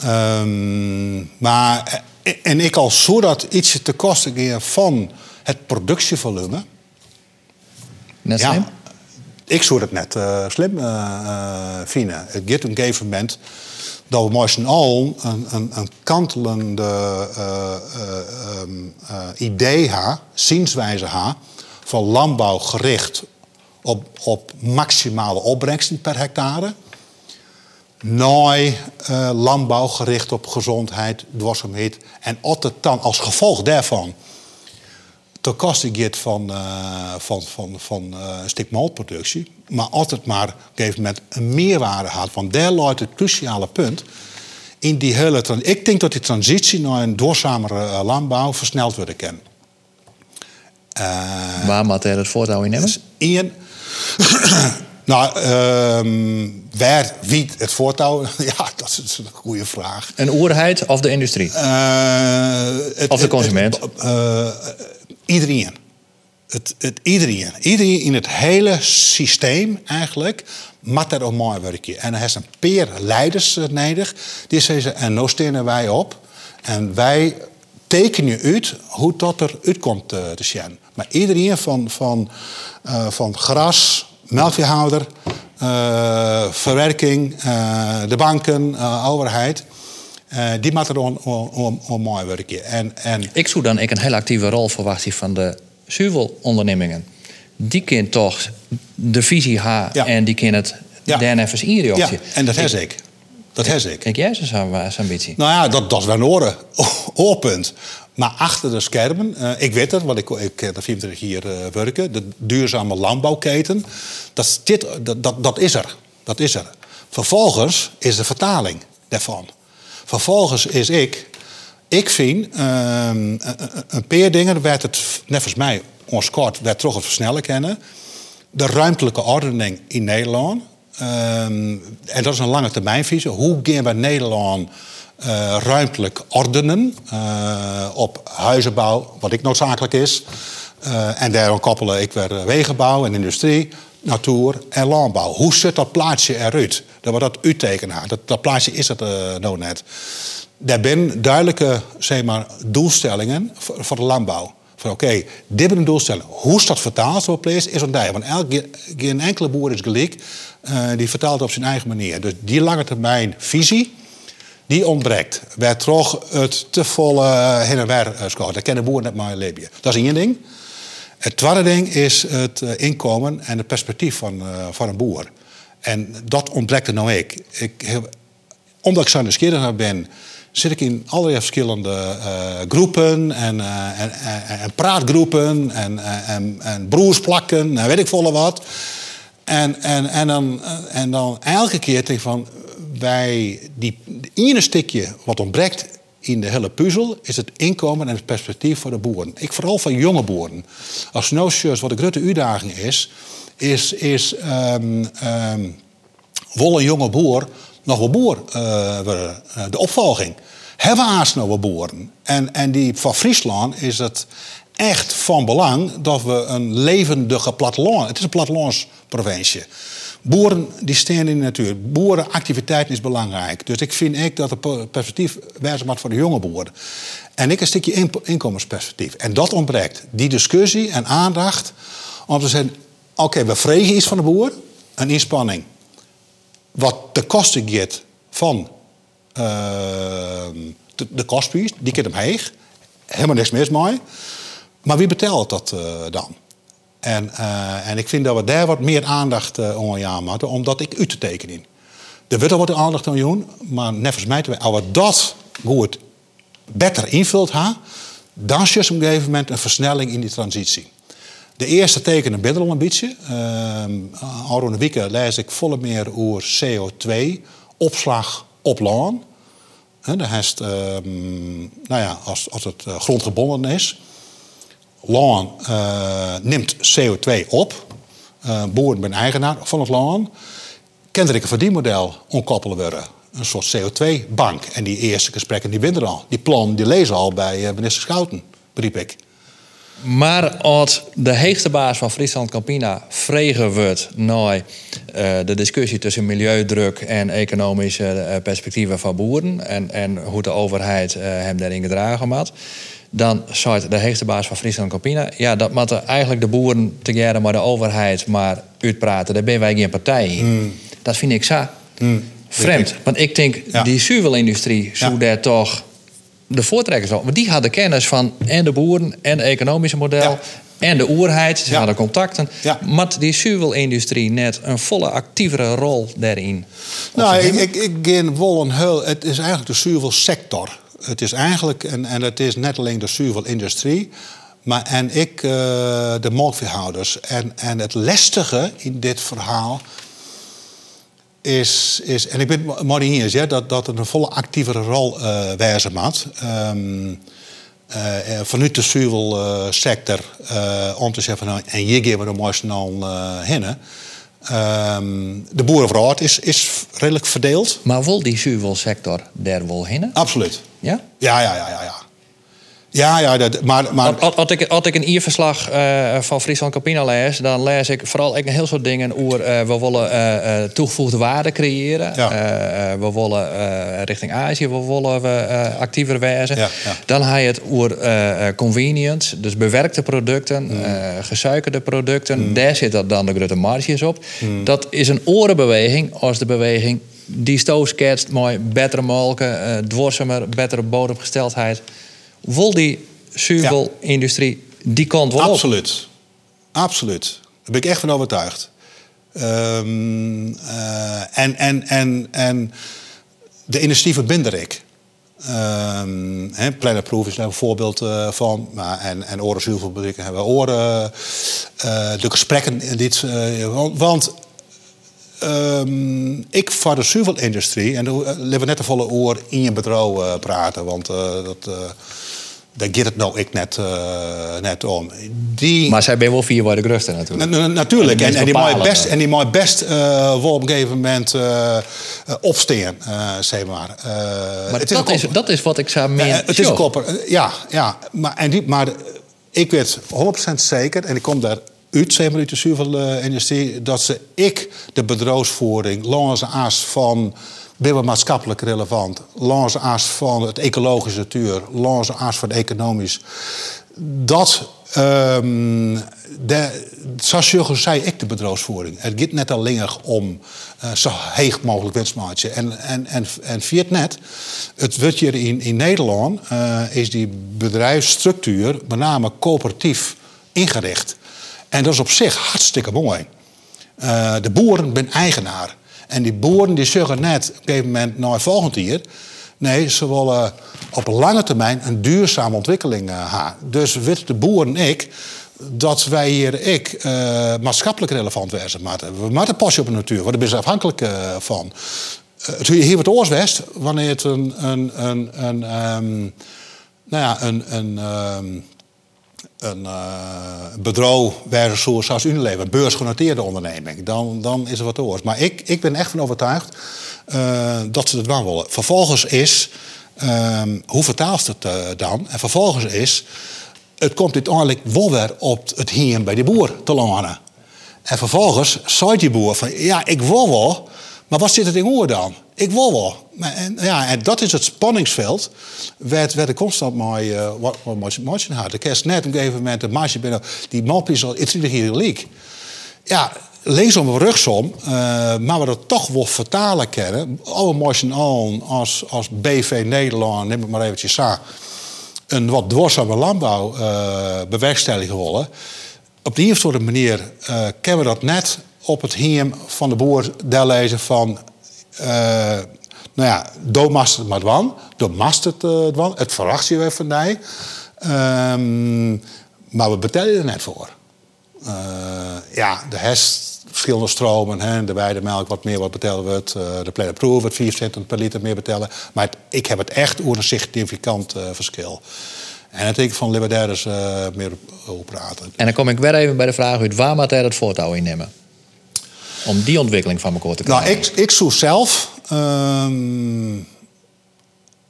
Um, maar, en ik al zo dat ietsje te kosten gaan van het productievolume. Net slim? Ja, ik zou het net uh, slim uh, vinden. Het gaat op een gegeven moment dat we met al een, een, een kantelende um, idee hebben, zienswijze hebben, van landbouw gericht op, op maximale opbrengsten per hectare. Nooi uh, landbouw gericht op gezondheid, dwarsomheid. En altijd dan als gevolg daarvan de kosten gaat van, uh, van, van, van uh. Maar altijd maar op een gegeven moment een meerwaarde had. Want daar luidt het cruciale punt in die hele... Ik denk dat die transitie naar een duurzamere landbouw versneld worden kan. Waar moet er het voortouw in nemen? Ian, nou, uh, waar wie het voortouw? ja, dat is een goede vraag. Een oerheid of de industrie? Uh, het, of de consument? Het, uh, iedereen. Het, het, iedereen. Iedereen in het hele systeem eigenlijk moet er om mooi werken. En er is een peer leiders nodig. Die zeggen, en nou stenen wij op. En wij tekenen uit hoe dat er uitkomt te zien. Maar iedereen van, van, van gras, melkveehouder, uh, verwerking, uh, de banken, overheid. die moeten er om, mooi werken. En, en... Ik zou dan ik een heel actieve rol verwachten van de zuivelondernemingen. Die kunnen toch de visie ja. en die kunnen het ja. daarna inrichten. Ja, en dat heb ik. Dat heb ik. Kijk jij zo'n ambitie? Nou ja, dat, dat is wel een oren, oorpunt. Maar achter de schermen, uh, ik weet het, want ik, ik heb 24 hier uh, werken, de duurzame landbouwketen, dat, dit, dat, dat, dat is er. Dat is er. Vervolgens is de vertaling daarvan. Vervolgens is ik, ik vind, uh, een, een paar dingen, werd het, net als mij, ons kort, werd toch het versnellen kennen. De ruimtelijke ordening in Nederland. Um, en dat is een lange termijnvisie. Hoe gaan we Nederland uh, ruimtelijk ordenen uh, op huizenbouw, wat ik noodzakelijk is. Uh, en daarom koppelen ik weer wegenbouw en industrie, natuur en landbouw. Hoe zit dat plaatje eruit? Dat wordt dat uittekenen. Dat, dat plaatje is het nou net. Daar zijn duidelijke zeg maar, doelstellingen voor, de landbouw. Oké, dit is een doelstelling. Hoe is dat vertaald op place is ontdij. Want elke, geen enkele boer is gelijk. Die vertaalt op zijn eigen manier. Dus die lange termijn visie die ontbreekt. Wij toch het te volle heen en weer scoort. Dat kennen boeren net maar leven. Dat is één ding. Het tweede ding is het eh, inkomen en het perspectief van, uh, van een boer. En dat ontbreekt er nou ik. ik omdat ik zo nieuwsgierig ben, zit ik in allerlei verschillende uh, groepen en, uh, en, en, en, praatgroepen en, en, en broersplakken en weet ik volle wat. En, en, en, dan, en dan elke keer ik van, wij, die ene stukje wat ontbreekt in de hele puzzel is het inkomen en het perspectief voor de boeren. Ik vooral van jonge boeren. Als nou wat de grote uitdaging is, is, is um, wil een jonge boer nog wel boer uh? De opvolging. Hebben we wel boeren? En, en die van Friesland is het echt van belang dat we een levendige platteland... Het is een plattelandsprovincie. Boeren die staan in de natuur. Boerenactiviteit is belangrijk. Dus ik vind ik dat het perspectief wijzen moet voor de jonge boeren. En ik een stukje inkomensperspectief. En dat ontbreekt. Die discussie en aandacht om te zeggen... oké, we vregen iets van de boer. Een inspanning. Wat de kosten geeft van uh, de, de kostprijs. Die kent hem heeg. Helemaal niks mis mee. Maar wie betaalt dat uh, dan? En, uh, en ik vind dat we daar wat meer aandacht uh, aan moeten, omdat ik u te tekenen. Er wordt al wat aandacht aan doen, maar nevens mij, als we dat goed beter invult, ha, dan is op een gegeven moment een versnelling in die transitie. De eerste tekenen binnen al een beetje. Uh, al lees ik volle meer over CO2-opslag op land. Dat um, nou ja, als, als het grondgebonden is, Land uh, neemt CO2 op. Uh, boeren zijn eigenaar van het land. Kent er een verdienmodel onkoppelen worden. Een soort CO2-bank. En die eerste gesprekken die winnen al. Die plan die lezen al bij uh, minister Schouten, beriep ik. Maar als de heegste baas van Friesland Campina vregen wordt naar de discussie tussen milieudruk en economische perspectieven van boeren en, en hoe de overheid hem daarin gedragen had, dan zei de heegste baas van Friesland Campina... ja, dat moeten eigenlijk de boeren together maar de overheid maar uitpraten. Daar ben wij geen partij in. Hmm. Dat vind ik zo mm. vreemd. Want ik denk, die zuivelindustrie zou daar toch de voortrekkers op. Want die hadden kennis van en de boeren en het economische model... En de oerheid, ze hadden contacten. Maar die zuivelindustrie net een volle actievere rol daarin? Nou, ik, ik, ik geen wollen heul. Het is eigenlijk de zuivelsector het is eigenlijk, en, en het is net alleen de zuivelindustrie, maar en ik uh, de melkveehouders. En, en het lastige in dit verhaal is, is en ik ben het ja, dat, dat een volle actievere rol uh, wijzen moet. Um, uh, vanuit de zuivelsector om te zeggen van, en hier geven we de mooiste nou heen. Um, de boerenvrouw is, is redelijk verdeeld. Maar wil die zuivelsector daar wel heen? Absoluut. Ja? Ja, ja, ja, ja. ja. Ja, ja, dat, maar... maar... Als, ik, als ik een ierverslag uh, van Friesland Campina lees... dan lees ik vooral een heel soort dingen over... Uh, we willen uh, toegevoegde waarde creëren. Ja. we willen richting Azië we willen we, actiever. Ja, ja. Dan ga je het over convenience, dus bewerkte producten... Mm. gesuikerde producten. Mm. Daar zit dan de grote marges op. Mm. Dat is een orenbeweging als de beweging... die stoofsketst mooi betere molken, dwarsemer, betere bodemgesteldheid wil die zuivelindustrie die kant wel Absoluut. Absoluut. Daar ben ik echt van overtuigd. Um, uh, en, en, en, en de industrie verbinder ik. Um, he, Plannerproof is daar een voorbeeld uh, van. Maar, en, en orenzuivelfabrieken hebben we oren. Uh, de gesprekken. Dit, uh, want um, ik voor de zuivelindustrie... en daar leven net een volle oor in je bedrijf praten. Want dat daar gaat het nou ik net, uh, net om. Die... Maar zij ben wel vier worden grusten natuurlijk. Na, natuurlijk. En, en, die mooi best, en die mooi best uh, wel op een gegeven moment uh, opstaan, zeg maar. maar het dat, is, is, dat is wat ik zou meer... het is een kopper, ja. ja maar, en die, maar ik weet 100% zeker, en ik kom daar uit, zeg maar, uit de zuivelindustrie... dat ze ik de bedrijfsvoering langs de aas van we maatschappelijk relevant. Langs as van het ecologische natuur, langs as van economisch. Dat, de, zoals je zei, ik de bedrijfsvoering. Het gaat net alleen om uh, zo heeg mogelijk winstmarge. En, en, en, en via net, het wordt hier in, in Nederland, uh, is die bedrijfsstructuur met name coöperatief ingericht. En dat is op zich hartstikke mooi. Uh, de boeren zijn eigenaar. En die boeren die zeggen net op een gegeven moment naar volgend jaar. Nee, ze willen op lange termijn een duurzame ontwikkeling uh, Dus weten de boeren en ik dat wij hier ik uh, maatschappelijk relevant moeten. We moeten pasje op de natuur, we zijn afhankelijk uh, van. Uh, hier wat Oorswest, wanneer het een, een, een, een um, nou ja, een, een um, een uh, bedrijf versus zoals Unilever, beursgenoteerde onderneming, dan, dan is er wat oors. Maar ik, ik ben echt van overtuigd uh, dat ze het wel willen. Vervolgens is, um, hoe vertaalt het uh, dan? En vervolgens is, het komt uiteindelijk wel weer op het hier bij de boer te landen. En vervolgens zei die boer van, ja, ik wil wel, maar wat zit het in oor dan? Ik wil wel. En, ja, en dat is het spanningsveld. Werd, werd er constant mooi, uh, wat, mooi had. De net op een gegeven moment een meisje binnen. Die mop is al iets leak. Ja, linksom of rugsom, uh, maar we dat toch wel vertalen kennen. Alle motion on als, als BV Nederland, neem het maar eventjes sa, een wat dwarszame landbouw uh, bewerkstelligen willen. Op die of andere manier kennen we dat net op het hiem van de boer lezen van uh, nou ja, do mast het maar wan, do mast het uh, het verwacht je weer van mij. Um, maar we betalen er net voor. Uh, ja, de hest, verschillende stromen, hè, de weidemelk wat meer wat betalen we het, de pleine proef wat 4 cent per liter meer betalen. Maar ik heb het echt over een significant verschil. En dat ik van libertaires meer op praten. En dan kom ik weer even bij de vraag waar moet hij het voortouw innemen? Om die ontwikkeling van elkaar te krijgen? Nou, ik, ik zoek zelf. Um,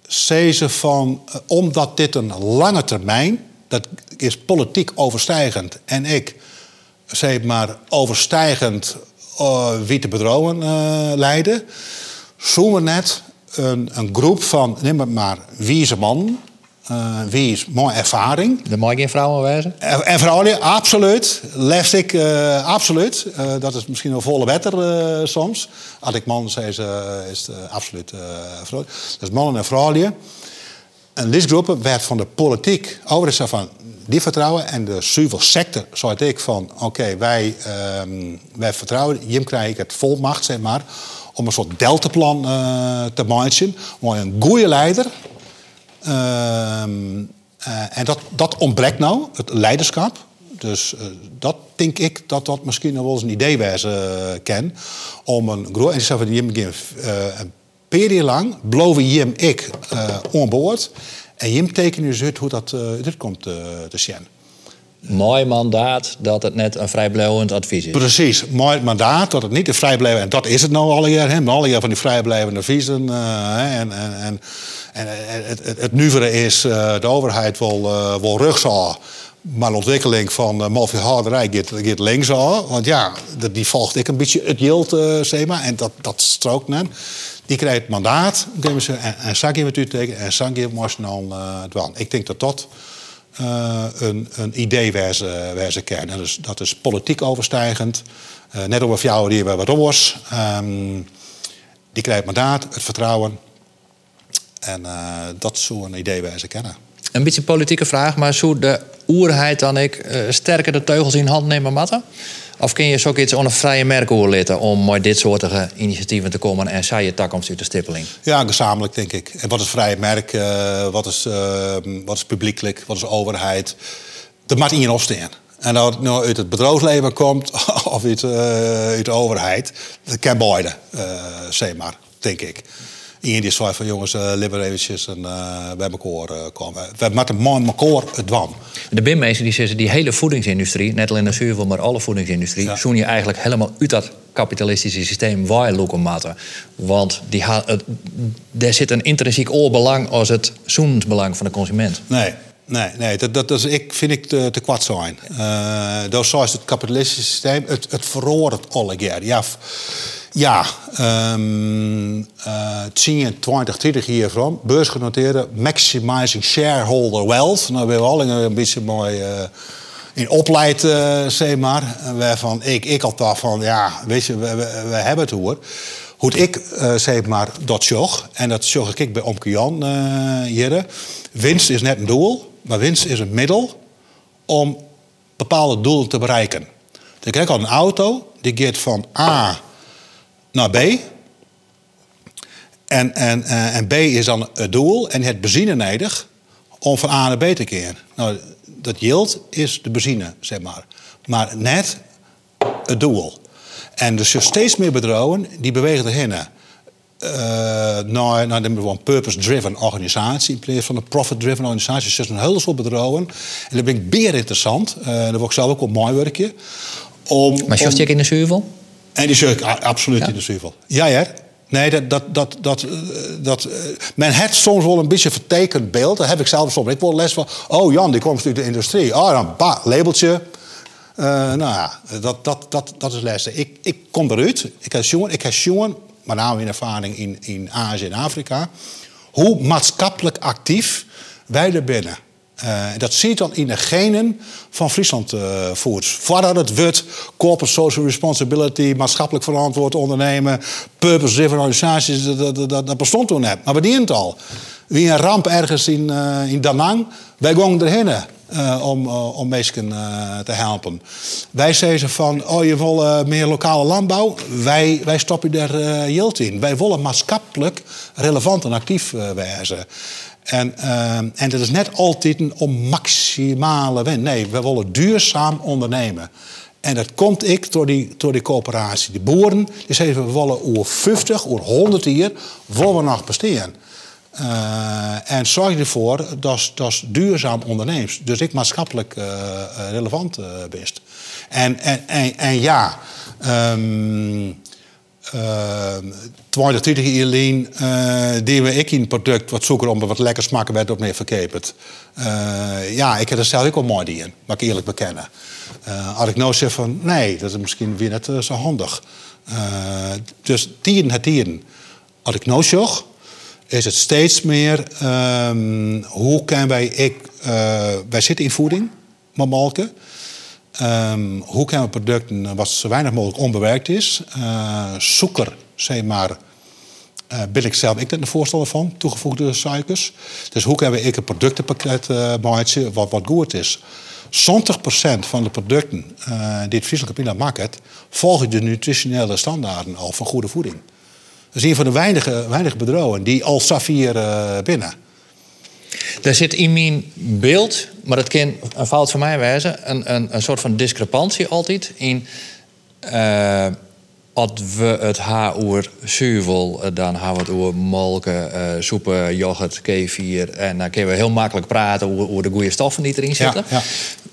ze van, uh, omdat dit een lange termijn, dat is politiek overstijgend. En ik, zeg maar, overstijgend uh, wie te bedrouwen uh, leiden. We net een, een groep van, neem het maar, wieze mannen uh, wie is mooi ervaring. De mag geen vrouwen wijzen? En, en vrouwen, absoluut. Lef ik, uh, absoluut. Uh, dat is misschien wel volle wetter soms. Als ik man zei, is het absoluut vrouw. Dus mannen en vrouwen. Een listgroep werd van de politiek overigens van die vertrouwen. En de civil sector zou ik van, oké, wij, um, wij vertrouwen. Jim krijg ik het volmacht, zeg maar, om een soort deltaplan te maken. Maar een goede leider Ehm, eh, en dat, dat ontbreekt nou, het leiderschap. Dus uh, dat denk ik dat dat misschien nog wel eens een idee wijze uh, ken. Om een groot. En van Jim een periode lang bloven Jim ik uh, boord. En Jim tekenen dus uit hoe dat dit komt te zien. Mooi mandaat dat het net een vrijblijvend advies is. Precies, mooi mandaat dat het niet een vrijblijvend... En dat is het nou alle jaar, hè, alle jaar van die vrijblijvende adviezen. en, en, en en het, het, het nuvere is, uh, de overheid wil, uh, wil rugzaal. Maar de ontwikkeling van uh, malveehouderij gaat, gaat links al. Want ja, die volgt ik een beetje het yield, uh, zeg maar. En dat, dat strookt net. Die krijgt het mandaat. En, en Sankie met u tegen. En Sankie moest dan uh, dwan. Ik denk dat dat uh, een, een idee wijze, wijze kern. En dus, dat is politiek overstijgend. Uh, net over jou die we wat oors. Um, die krijgt mandaat, het vertrouwen. En uh, dat is zo'n idee wij ze kennen. Een beetje een politieke vraag, maar zou de oerheid dan ik sterker de teugels in hand nemen matten? Of kun je zoiets onder vrije merken litten om met dit soort initiatieven te komen en zij je takkomst uit de stippeling? Ja, gezamenlijk denk ik. En wat is vrije merk? Uh, wat, is, uh, wat is publiekelijk? Wat is overheid? Dat maakt in opstaan. En dat het nou uit het bedrijfsleven komt of uit, uit de overheid, dat kan beide, zeg maar, denk ik. Iedereen die zei van jongens, uh, eventjes en uh, bij elkaar uh, komen. We moeten man elkaar het dwan. De BIM-mensen die zeggen die hele voedingsindustrie, net alleen de zuivel, maar alle voedingsindustrie, ja. zoen je eigenlijk helemaal uit dat kapitalistische systeem waar je matten. Want die ha, er zit een intrinsiek oorbelang als het zoensbelang van de consument. Nee, Nee, nee dat, dat, dat is, ik, vind ik te, te kwad zijn. Uh, dat is het kapitalistische systeem. Het, het verroort alle keer. Ja, ja, um, uh, 10, 20, 30 jaar van. Beursgenoteerde, maximizing shareholder wealth. Nou, we hebben al een beetje mooi uh, in opleid, uh, zeg maar. Waarvan ik, ik altijd van, ja, weet je, we, we, hebben het hoor. Hoe ik, uh, zeg maar, dat zag. En dat zag ik bij Omke Jan hier. Winst is net een doel, maar winst is een middel om bepaalde doelen te bereiken. Dan krijg je al een auto, die gaat van A naar B. En, en, eh, en B is dan het doel en het benzine nodig om van A naar B te keren. Nou, dat yield is de benzine, zeg maar. Maar net het doel. En dus steeds meer bedrijven die bewegen erheen. Uh, naar, naar een purpose-driven organisatie in plaats van een profit-driven organisatie. Dus er zijn heel veel bedrijven. En dat vind ik beer interessant. Uh, dat word ik zelf ook een mooi werkje. Om, maar je in de zuivel? En die zit absoluut in de zuivel. Ja, ja. Nee, dat, dat, dat, dat, eh, dat, eh, men heeft soms wel een beetje vertekend beeld. Dat heb ik zelf soms. Ik word les van, oh Jan, die komt uit de industrie. Oh, dan ba, labeltje. Uh, nou ja, dat, dat, dat, dat is les. Ik, ik kom eruit. Ik heb jongen, ik heb jongen, met name in ervaring in, in Azië en Afrika. Hoe maatschappelijk actief wij er binnen. Uh, dat ziet dan in de genen van Friesland uh, voort. Voordat het wordt corporate social responsibility, maatschappelijk verantwoord ondernemen, purpose-driven organisaties, dat, dat, dat, dat, bestond toen net. Maar bedient al. Wie een ramp ergens in, uh, in Danang, wij gingen erheen uh, om, om mensen te helpen. Wij zeiden van, oh je wil meer lokale landbouw, wij, wij stoppen daar uh, in. Wij willen maatschappelijk relevant en actief wezen. En, uh, en dat is net altijd een om maximale win. Nee, we willen duurzaam ondernemen. En dat komt ik door die, door die coöperatie. De boeren die zeggen we willen over 50, over 100 jaar willen we nog besteden. Uh, en zorg ervoor dat dat duurzaam onderneemt. Dus ik maatschappelijk uh, relevant uh, best. En, en, en, ja, um, uh, 20, jaar alleen uh, deden we ik een product wat zoeken om wat lekker smaken werd op meer verkeperd. Uh, ja, ik heb er zelf ook wel mooi in, mag ik eerlijk bekennen. Uh, als ik nou zeg van nee, dat is misschien weer net zo handig. Dus tien het tien. Als ik nou zeg, is het steeds meer um, hoe kunnen wij, ik, wij zitten in voeding, maar malken. Um, hoe kunnen we producten wat zo weinig mogelijk onbewerkt is, uh, suiker, zeg maar, uh, ben ik zelf ik net een voorstander van, toegevoegde suikers. Dus hoe kunnen we een productenpakket uh, maken wat, wat goed is. 70% van de producten uh, die het Friesland Campina maakt, volgen de nutritionele standaarden al van goede voeding. Dat is een van de weinige, weinige bedrijven die al Safir binnen. Er zit in mijn beeld, maar dat kan een fout van mij wijzen, een, een, een soort van discrepantie altijd in. Uh, als we het haar over zuivel, eh, dan hebben we het over molken, uh, soepen, yoghurt, kefir. En dan kunnen we heel makkelijk praten over, de goede stoffen die erin zitten. Ja, ja.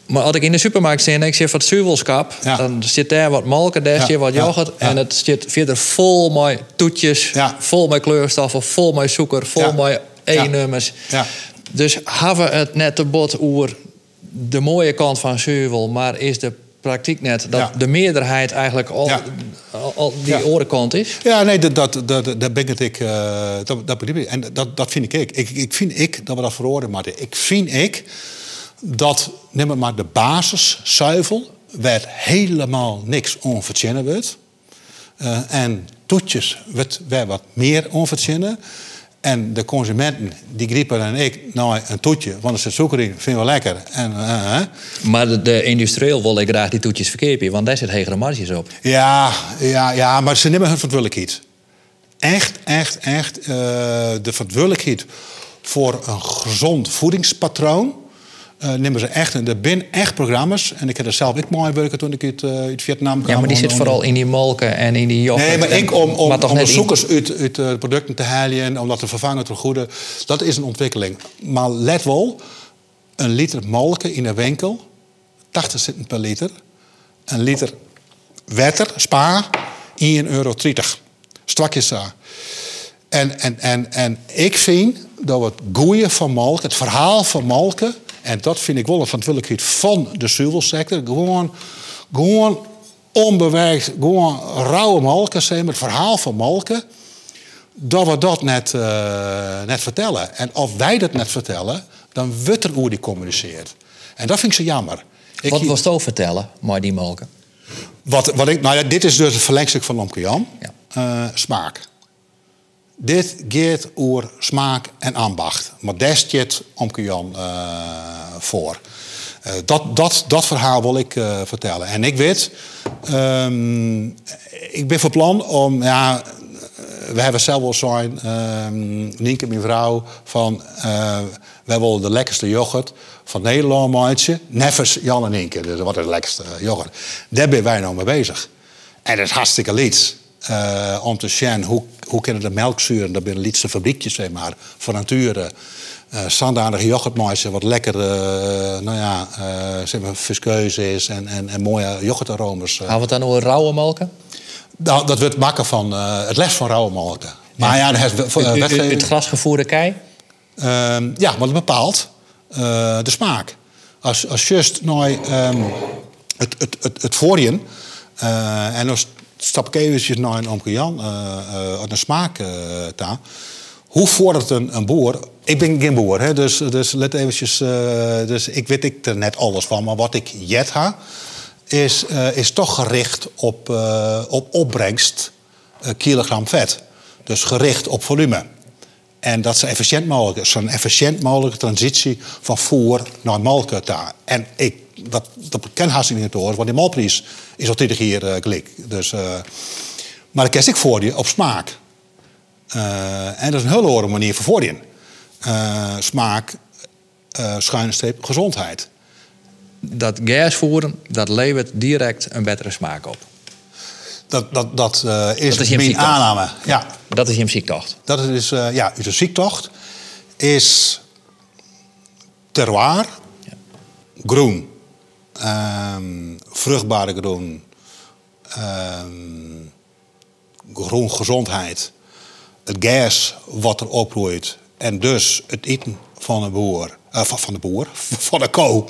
Maar als ik in de supermarkt sta en ik zeg wat zuivelskap, ja. dan zit daar wat molken, daar zit wat yoghurt. En het zit verder vol met toetjes, vol met kleurstoffen, vol met suiker, vol met E-nummers. Dus hebben we het net te bot over de mooie kant van zuivel, maar is de praktijk net dat de meerderheid eigenlijk al, al, die ja. orenkant is? Ja, nee, dat, dat, dat, dat ben ik. Uh, dat, dat begrijp ik. En dat, dat vind ik. ik. Ik vind ik dat we dat verhoren, maar ik vind ik dat, neem maar de basis, zuivel, werd helemaal niks onverzinnen werd. Uh, en toetjes werd, werd wat meer onverzinnen. En de consumenten, die griepen en ik, nou een toetje, want er zit suiker in, vinden we lekker. En, uh, maar de, de industrieel wil ik graag die toetjes verkepen, want daar zit hegere marges op. Ja, ja, ja maar ze nemen hun verantwoordelijkheid. Echt, echt, echt uh, de verantwoordelijkheid voor een gezond voedingspatroon uh, nemen ze echt. En er zijn echt programma's. En ik heb er zelf ook mooi werken toen ik uit, uh, uit Vietnam kwam. Ja, maar die zit vooral in die molken en in die yoghurt. Nee, maar ik om, om, in... uit, uit uh, producten te halen en om dat te vervangen door goede. Dat is een ontwikkeling. Maar let wel, een liter molken in een winkel, 80 cent per liter. Een liter water, spa, 1,30 euro. Strakjes daar. En, en, en, en ik vind dat het goede van molken, het verhaal van molken en dat vind ik wel een verantwoordelijkheid van de zuivelsector. Gewoon, gewoon onbewerkt, gewoon rauwe malken zijn het verhaal van malken. Dat we dat net, uh, net vertellen. En als wij dat net vertellen, dan wordt er hoe die communiceert. En dat vind ik zo jammer. Ik, wat was het vertellen, maar die malken? Wat, wat ik, nou ja, dit is dus het verlengstuk van Lomke Jan. Ja. Uh, smaak. Dit gaat over smaak en ambacht. Maar daar staat Omke Jan uh, voor. Uh, dat, dat, dat verhaal wil ik uh, vertellen. En ik weet, Ehm, ik ben van plan om, ja, we hebben zelf wel zijn, um, Nienke, mijn vrouw, van uh, wij willen de lekkerste yoghurt van Nederland maken. Neffers Jan en Nienke, dus wat is de lekkerste yoghurt. Daar zijn wij nou mee bezig. En dat is hartstikke lied. Om te zien hoe, hoe kunnen de melkzuren, dat zijn de liedste fabriekjes, zeg maar, van nature. Uh, yoghurtmaatje, wat lekker, uh, nou ja, uh, zeg maar, viskeus is en, en, en mooie yoghurtaromas. Gaan we het dan over rauwe melken? Nou, dat wordt maken van het les van rauwe melken. Maar ja, ja het, het grasgevoerde kei? Ehm, ja, want het bepaalt de smaak. Als, als just nou, um, het, het, het, het voorjen, en dan stap eventjes naar een omke Jan, de smaak daar hoe vordert een, een boer? Ik ben geen boer, hè, dus, dus let eventjes. Uh, dus ik weet ik er net alles van. Maar wat ik jet ha, is, uh, is toch gericht op, uh, op opbrengst kilogram vet. Dus gericht op volume. En dat is efficiënt mogelijk. Zo'n efficiënt mogelijke transitie van voer naar melk. En ik, dat, dat ken haast niet hoor, want die malprijs is al 20 hier uh, gelijk. Dus, maar dat kies ik voor die op smaak. Uh, en dat is een hele manier voor voordien. Uh, smaak, uh, schuine streep, gezondheid. Dat gasvoeren, dat levert direct een betere smaak op. Dat, dat, dat, is, dat is mijn aanname. Ja. Dat is je ziektocht. Dat is, ja, uw ziektocht is terroir, groen, um, vruchtbare groen, um, groen gezondheid. Het gas wat er oproeit. En dus het eten van de boer, uh, van de boer, van de ko,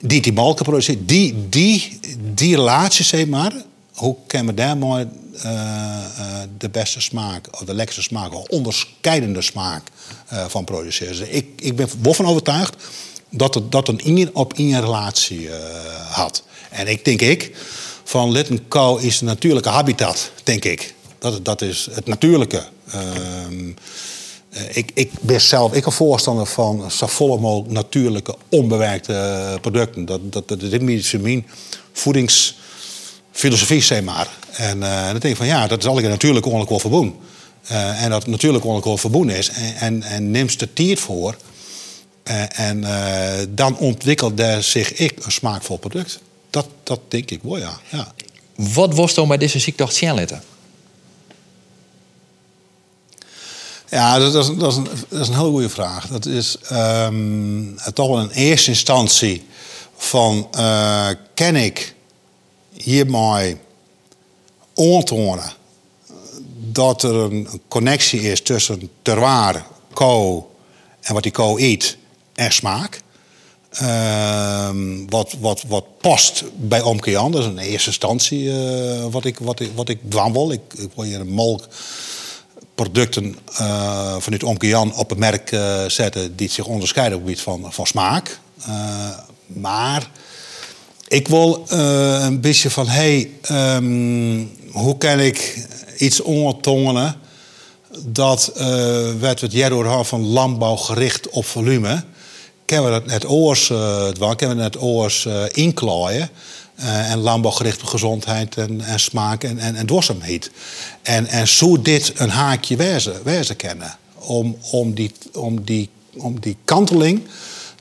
die die malken produceert, die, die, die relatie, zeg maar, hoe kunnen we daar mooi uh, de beste smaak, of de lekkerste smaak, of onderscheidende smaak van produceren? Dus ik, ik ben van overtuigd dat het dat een op in relatie had. En ik denk ik, van Litten kou is een natuurlijke habitat, denk ik. Dat, dat is het natuurlijke. Ehm, eh, ik, ik ben zelf ik een voorstander van zo mogelijk natuurlijke, onbewerkte producten. Dat, dat, dat is mijn voedingsfilosofie, zeg maar. En, uh, dan denk ik van ja, dat is altijd natuurlijk ongeluk wel verboen. Uh, en dat natuurlijk ongeluk wel verboen is. En, en, en neemt de tijd voor. Uh, en dan ontwikkelt er zich ik een smaakvol product. Dat, dat denk ik wel, ja. ja. Wat was dan bij deze ziekte Sjælitten? Ja, dat is, dat is, een, dat is een heel goede vraag. Dat is um, toch wel in eerste instantie van... Uh, ken ik hiermee aantonen dat er een connectie is tussen terroir, co en wat die co eet en smaak. Uh, wat, wat, wat past bij Omkean. Dat is in eerste instantie uh, wat, ik, wat, ik, wat ik wil. Ik, ik wil hier een molk producten uh, vanuit Omkejan op een merk uh, zetten die zich onderscheiden op het gebied van, van smaak. Maar ik wil een beetje van, hey, um, hoe kan ik iets ondertongelen dat werd het jaar van landbouw gericht op volume. Kennen we dat net oors, uh, we oors inklaaien. Uh, en landbouwgericht op gezondheid en, en smaak en, en, en duurzaamheid. En, en zo dit een haakje wezen, wezen kennen. Om, om, die, om, die, om die kanteling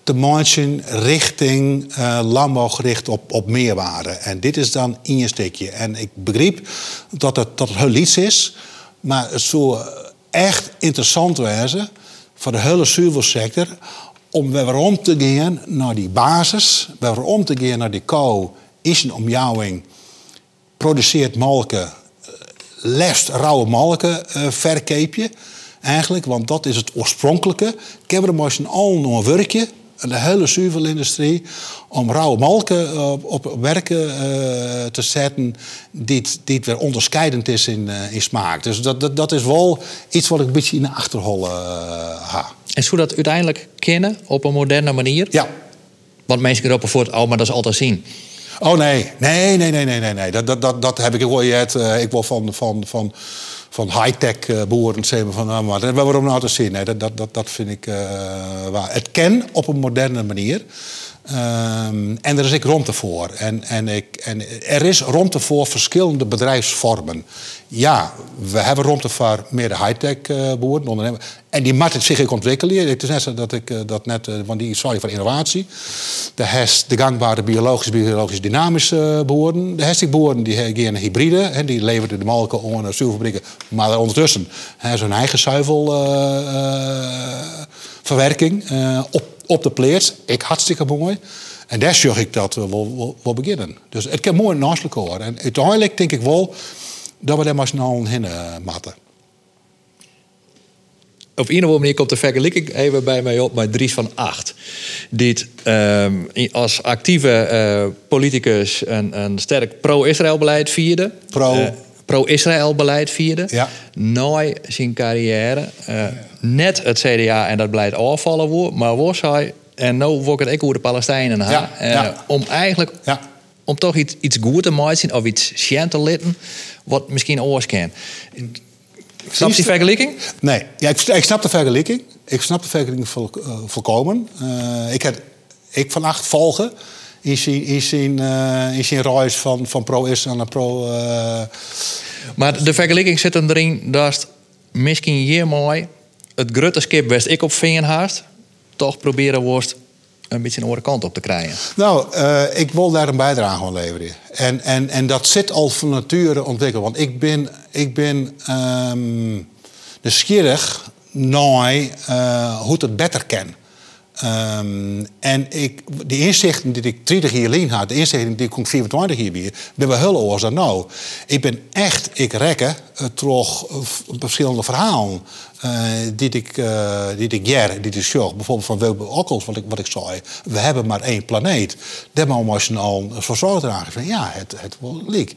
te maken richting uh, landbouwgericht op, op meerwaarde. En dit is dan in je steekje. En ik begreep dat het, dat het heel iets is, maar het zou echt interessant wezen voor de hele zuivelsector om weer om te gaan naar die basis, weer om te gaan naar die kou is een omjouwing, produceert malken, eh, lest rauwe malken uh, verkeepje. Eigenlijk, want dat is het oorspronkelijke. Er maar al een werkje, de hele zuivelindustrie, om rauwe malken op, op werken te zetten die, die weer onderscheidend is in, in smaak. Dus dat, dat, dat is wel iets wat ik een beetje in de achterhol ha. En zou dat uiteindelijk kennen op een moderne manier? Ja. Want mensen roepen voort, oh, maar dat is altijd zien. Oh nee, nee, nee, nee, nee, nee. nee. Dat, dat, dat, dat heb ik wel het. Uh, ik wil van, van, van, van high-tech boeren zeggen van, nou, maar waarom nou te zien? Nee, dat, dat, dat, dat vind ik uh, waar. Het ken op een moderne manier. Ehm, en er is ik ruimte voor. En, en, ik, en er is ruimte voor verschillende bedrijfsvormen. Ja, we hebben ruimte voor meer de high-tech uh, boeren, ondernemers. En die moet zich ook ontwikkelen. Het is net zo dat ik uh, dat net, want die sorry voor innovatie. De has de gangbare biologisch, biologisch dynamische boeren. De die boeren die gaan hybride. Hè, die leverden de melken om naar zuivelfabrieken. Maar ondertussen hebben ze hun eigen zuivelverwerking op op de plaats. Ik hartstikke mooi. En daar zorg ik dat we wel, wel, beginnen. Dus het kan mooi naast elkaar. En uiteindelijk denk ik wel dat we daar maar snel heen uh, matten. Op een of andere manier komt de vergelijking even bij mij op met Dries van Acht. Die ehm, als actieve uh, politicus een, een sterk pro-Israël beleid vierde. Pro... Uh, pro-Israël beleid vierde. Ja. Nooit zijn carrière. Uh, net het CDA en dat beleid afvallen wordt. Maar was hij, en nu wordt het ook over de Palestijnen. Ja, uh, ja. Om eigenlijk, ja. om toch iets, iets goed te maken of iets schijn te litten. Wat misschien oors kan. Snap je die vergelijking? Nee, ja, ik, ik, snap de vergelijking. Ik snap de vergelijking vol, uh, volkomen. ik, heb, ik vannacht volgen in zijn, in zijn, uh, in zijn reis van, van pro-Israël naar pro... Uh... Maar de vergelijking zit erin dat misschien hier mooi het grote skip best ik op haast, toch proberen worst een beetje een andere kant op te krijgen? Nou, uh, ik wil daar een bijdrage aan leveren. En, en, en dat zit al van nature ontwikkeld. Want ik ben, ik ben um, nieuwsgierig naar uh, hoe het beter kan. Um, en ik, de inzichten die ik 30 jaar alleen had, de inzichten die ik 24 jaar weer, ben we heel oors dan nou. Ik ben echt, ik rekken uh, toch uh, verschillende verhalen uh, die ik, uh, die ik ger, die. Bijvoorbeeld van Wilbur Okkels, wat ik, wat ik zei. We hebben maar één planeet. Daar moet je al verzorgd dragen. Van, ja, het, het wordt leek.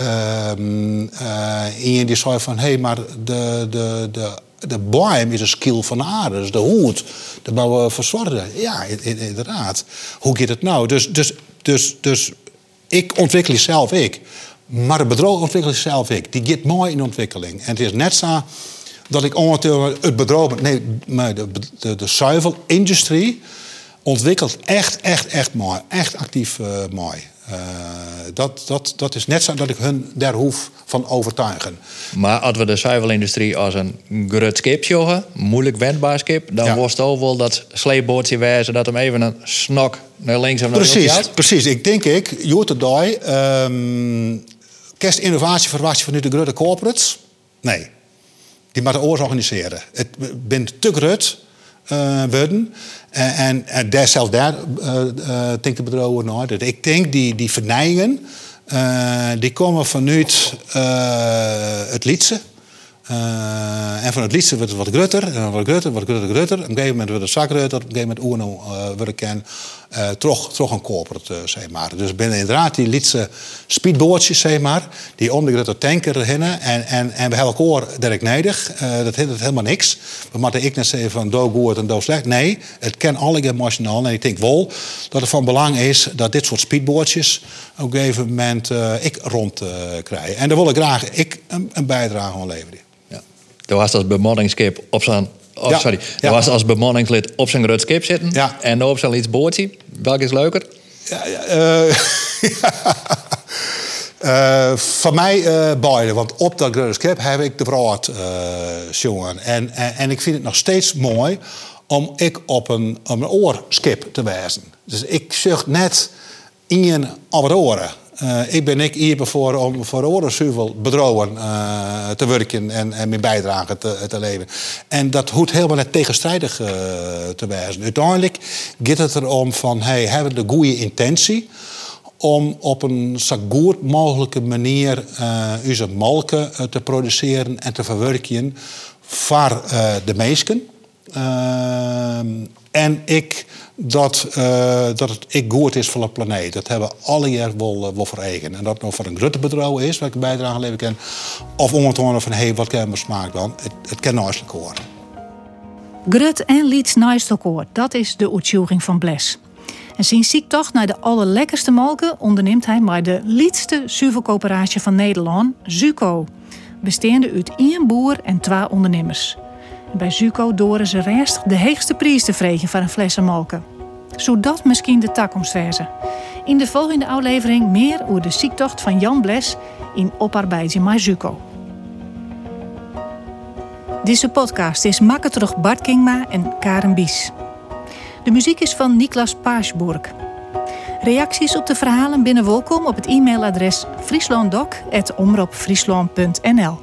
Um, en die zei van, hé, hey, maar de, de, de de boom is een skill van de aarde. Dus de hoed, dat bouwen we verzorgen. Ja, inderdaad. Hoe gaat het nou? Dus, dus, dus, dus ik ontwikkel zelf ik. Maar het bedrijf ontwikkelt zelf ik. Die gaat mooi in ontwikkeling. En het is net zo dat ik ondertussen het bedrijf... Nee, maar de, de, de zuivelindustrie ontwikkelt echt, echt, echt mooi. Echt actief uh, mooi. Uh, dat, dat, dat is net zo dat ik hun daar hoef van overtuigen. Maar als we de zuivelindustrie als een groot skip joggen, moeilijk wendbaar skip, dan ja. was het ook wel dat sleepboordje wijzen dat hem even een snok naar links of naar precies, rechts Precies, ik denk ik, Joeterdij, um, kerst innovatie verwacht je van nu de grote corporates? Nee, die moeten oors organiseren. Het bent te groot uh, worden. En, en, en daar zelfs daar uh, uh, denk de bedrijven naar. Dus ik denk die, die vernijingen, uh, die komen vanuit het Lietse. En van het liedje wordt het wat grutter, en wat grutter, wat grutter, grutter. Op een gegeven moment wordt het zakrutter, op een gegeven moment Uno uh, wordt uh, toch, toch een corporate, uh, zeg maar. Dus binnen inderdaad die liedse speedbootjes, zeg maar, die om de tanker hinnen. En, en, en we hebben elkaar direct nodig. dat hindert helemaal niks. We moeten ik net zeggen van do goed en do slecht. Nee, het kan alle emotioneel. En ik denk wel dat het van belang is dat dit soort speedbootjes op een gegeven moment ik rond krijg. En daar wil ik graag ik een, bijdrage aan leveren. Er was als bemanningskip op zijn. Oh, ja. sorry. Er was als bemanningslid op zijn groot skip zitten. Ja. En op zijn iets boordje. Welk is leuker? Ja, ja, uh, uh, van mij uh, beide. Want op dat grote skip heb ik de brood jongen. En, en, en, ik vind het nog steeds mooi om ik op een, op een oorskip te wijzen. Dus ik zucht net in op het oren. Uh, ik ben ik hier voor om voor oorlogszuivel bedrouwen uh, te werken en, en mijn bijdrage te, te leveren. En dat hoeft helemaal net tegenstrijdig uh, te wijzen. Uiteindelijk gaat het erom van, hey, hebben we de goede intentie om op een zo goed mogelijke manier onze molken te produceren en te verwerken voor de meesten. en ik dat, uh, dat het ik goed is voor de planeet. Dat hebben alle jaar wel, uh, wel voor eigen. En dat nou voor een grote bedrijf is, wat ik bijdrage leveren kan, of om van hé, hey, wat kan we smaak dan? Het, het kan naast elkaar. Grut en Lieds naast elkaar, dat is de uitzoeking van Bles. En sinds ziektocht naar de allerlekkerste molken onderneemt hij maar de liedste zuivelcoöperatie van Nederland, Zuco. Bestaande uit één boer en twee ondernemers. Bij Zuco doren ze rest de heegste prijs te vregen van een flessen molken. Zodat misschien de wezen. In de volgende aflevering meer over de ziektocht van Jan Bles in Oparbeidje Mazuko. Deze podcast is maken terug Bart Kingma en Karen Bies. De muziek is van Niklas Paasburg. Reacties op de verhalen binnen welkom op het e-mailadres frieslanddoc.omroepfriesland.nl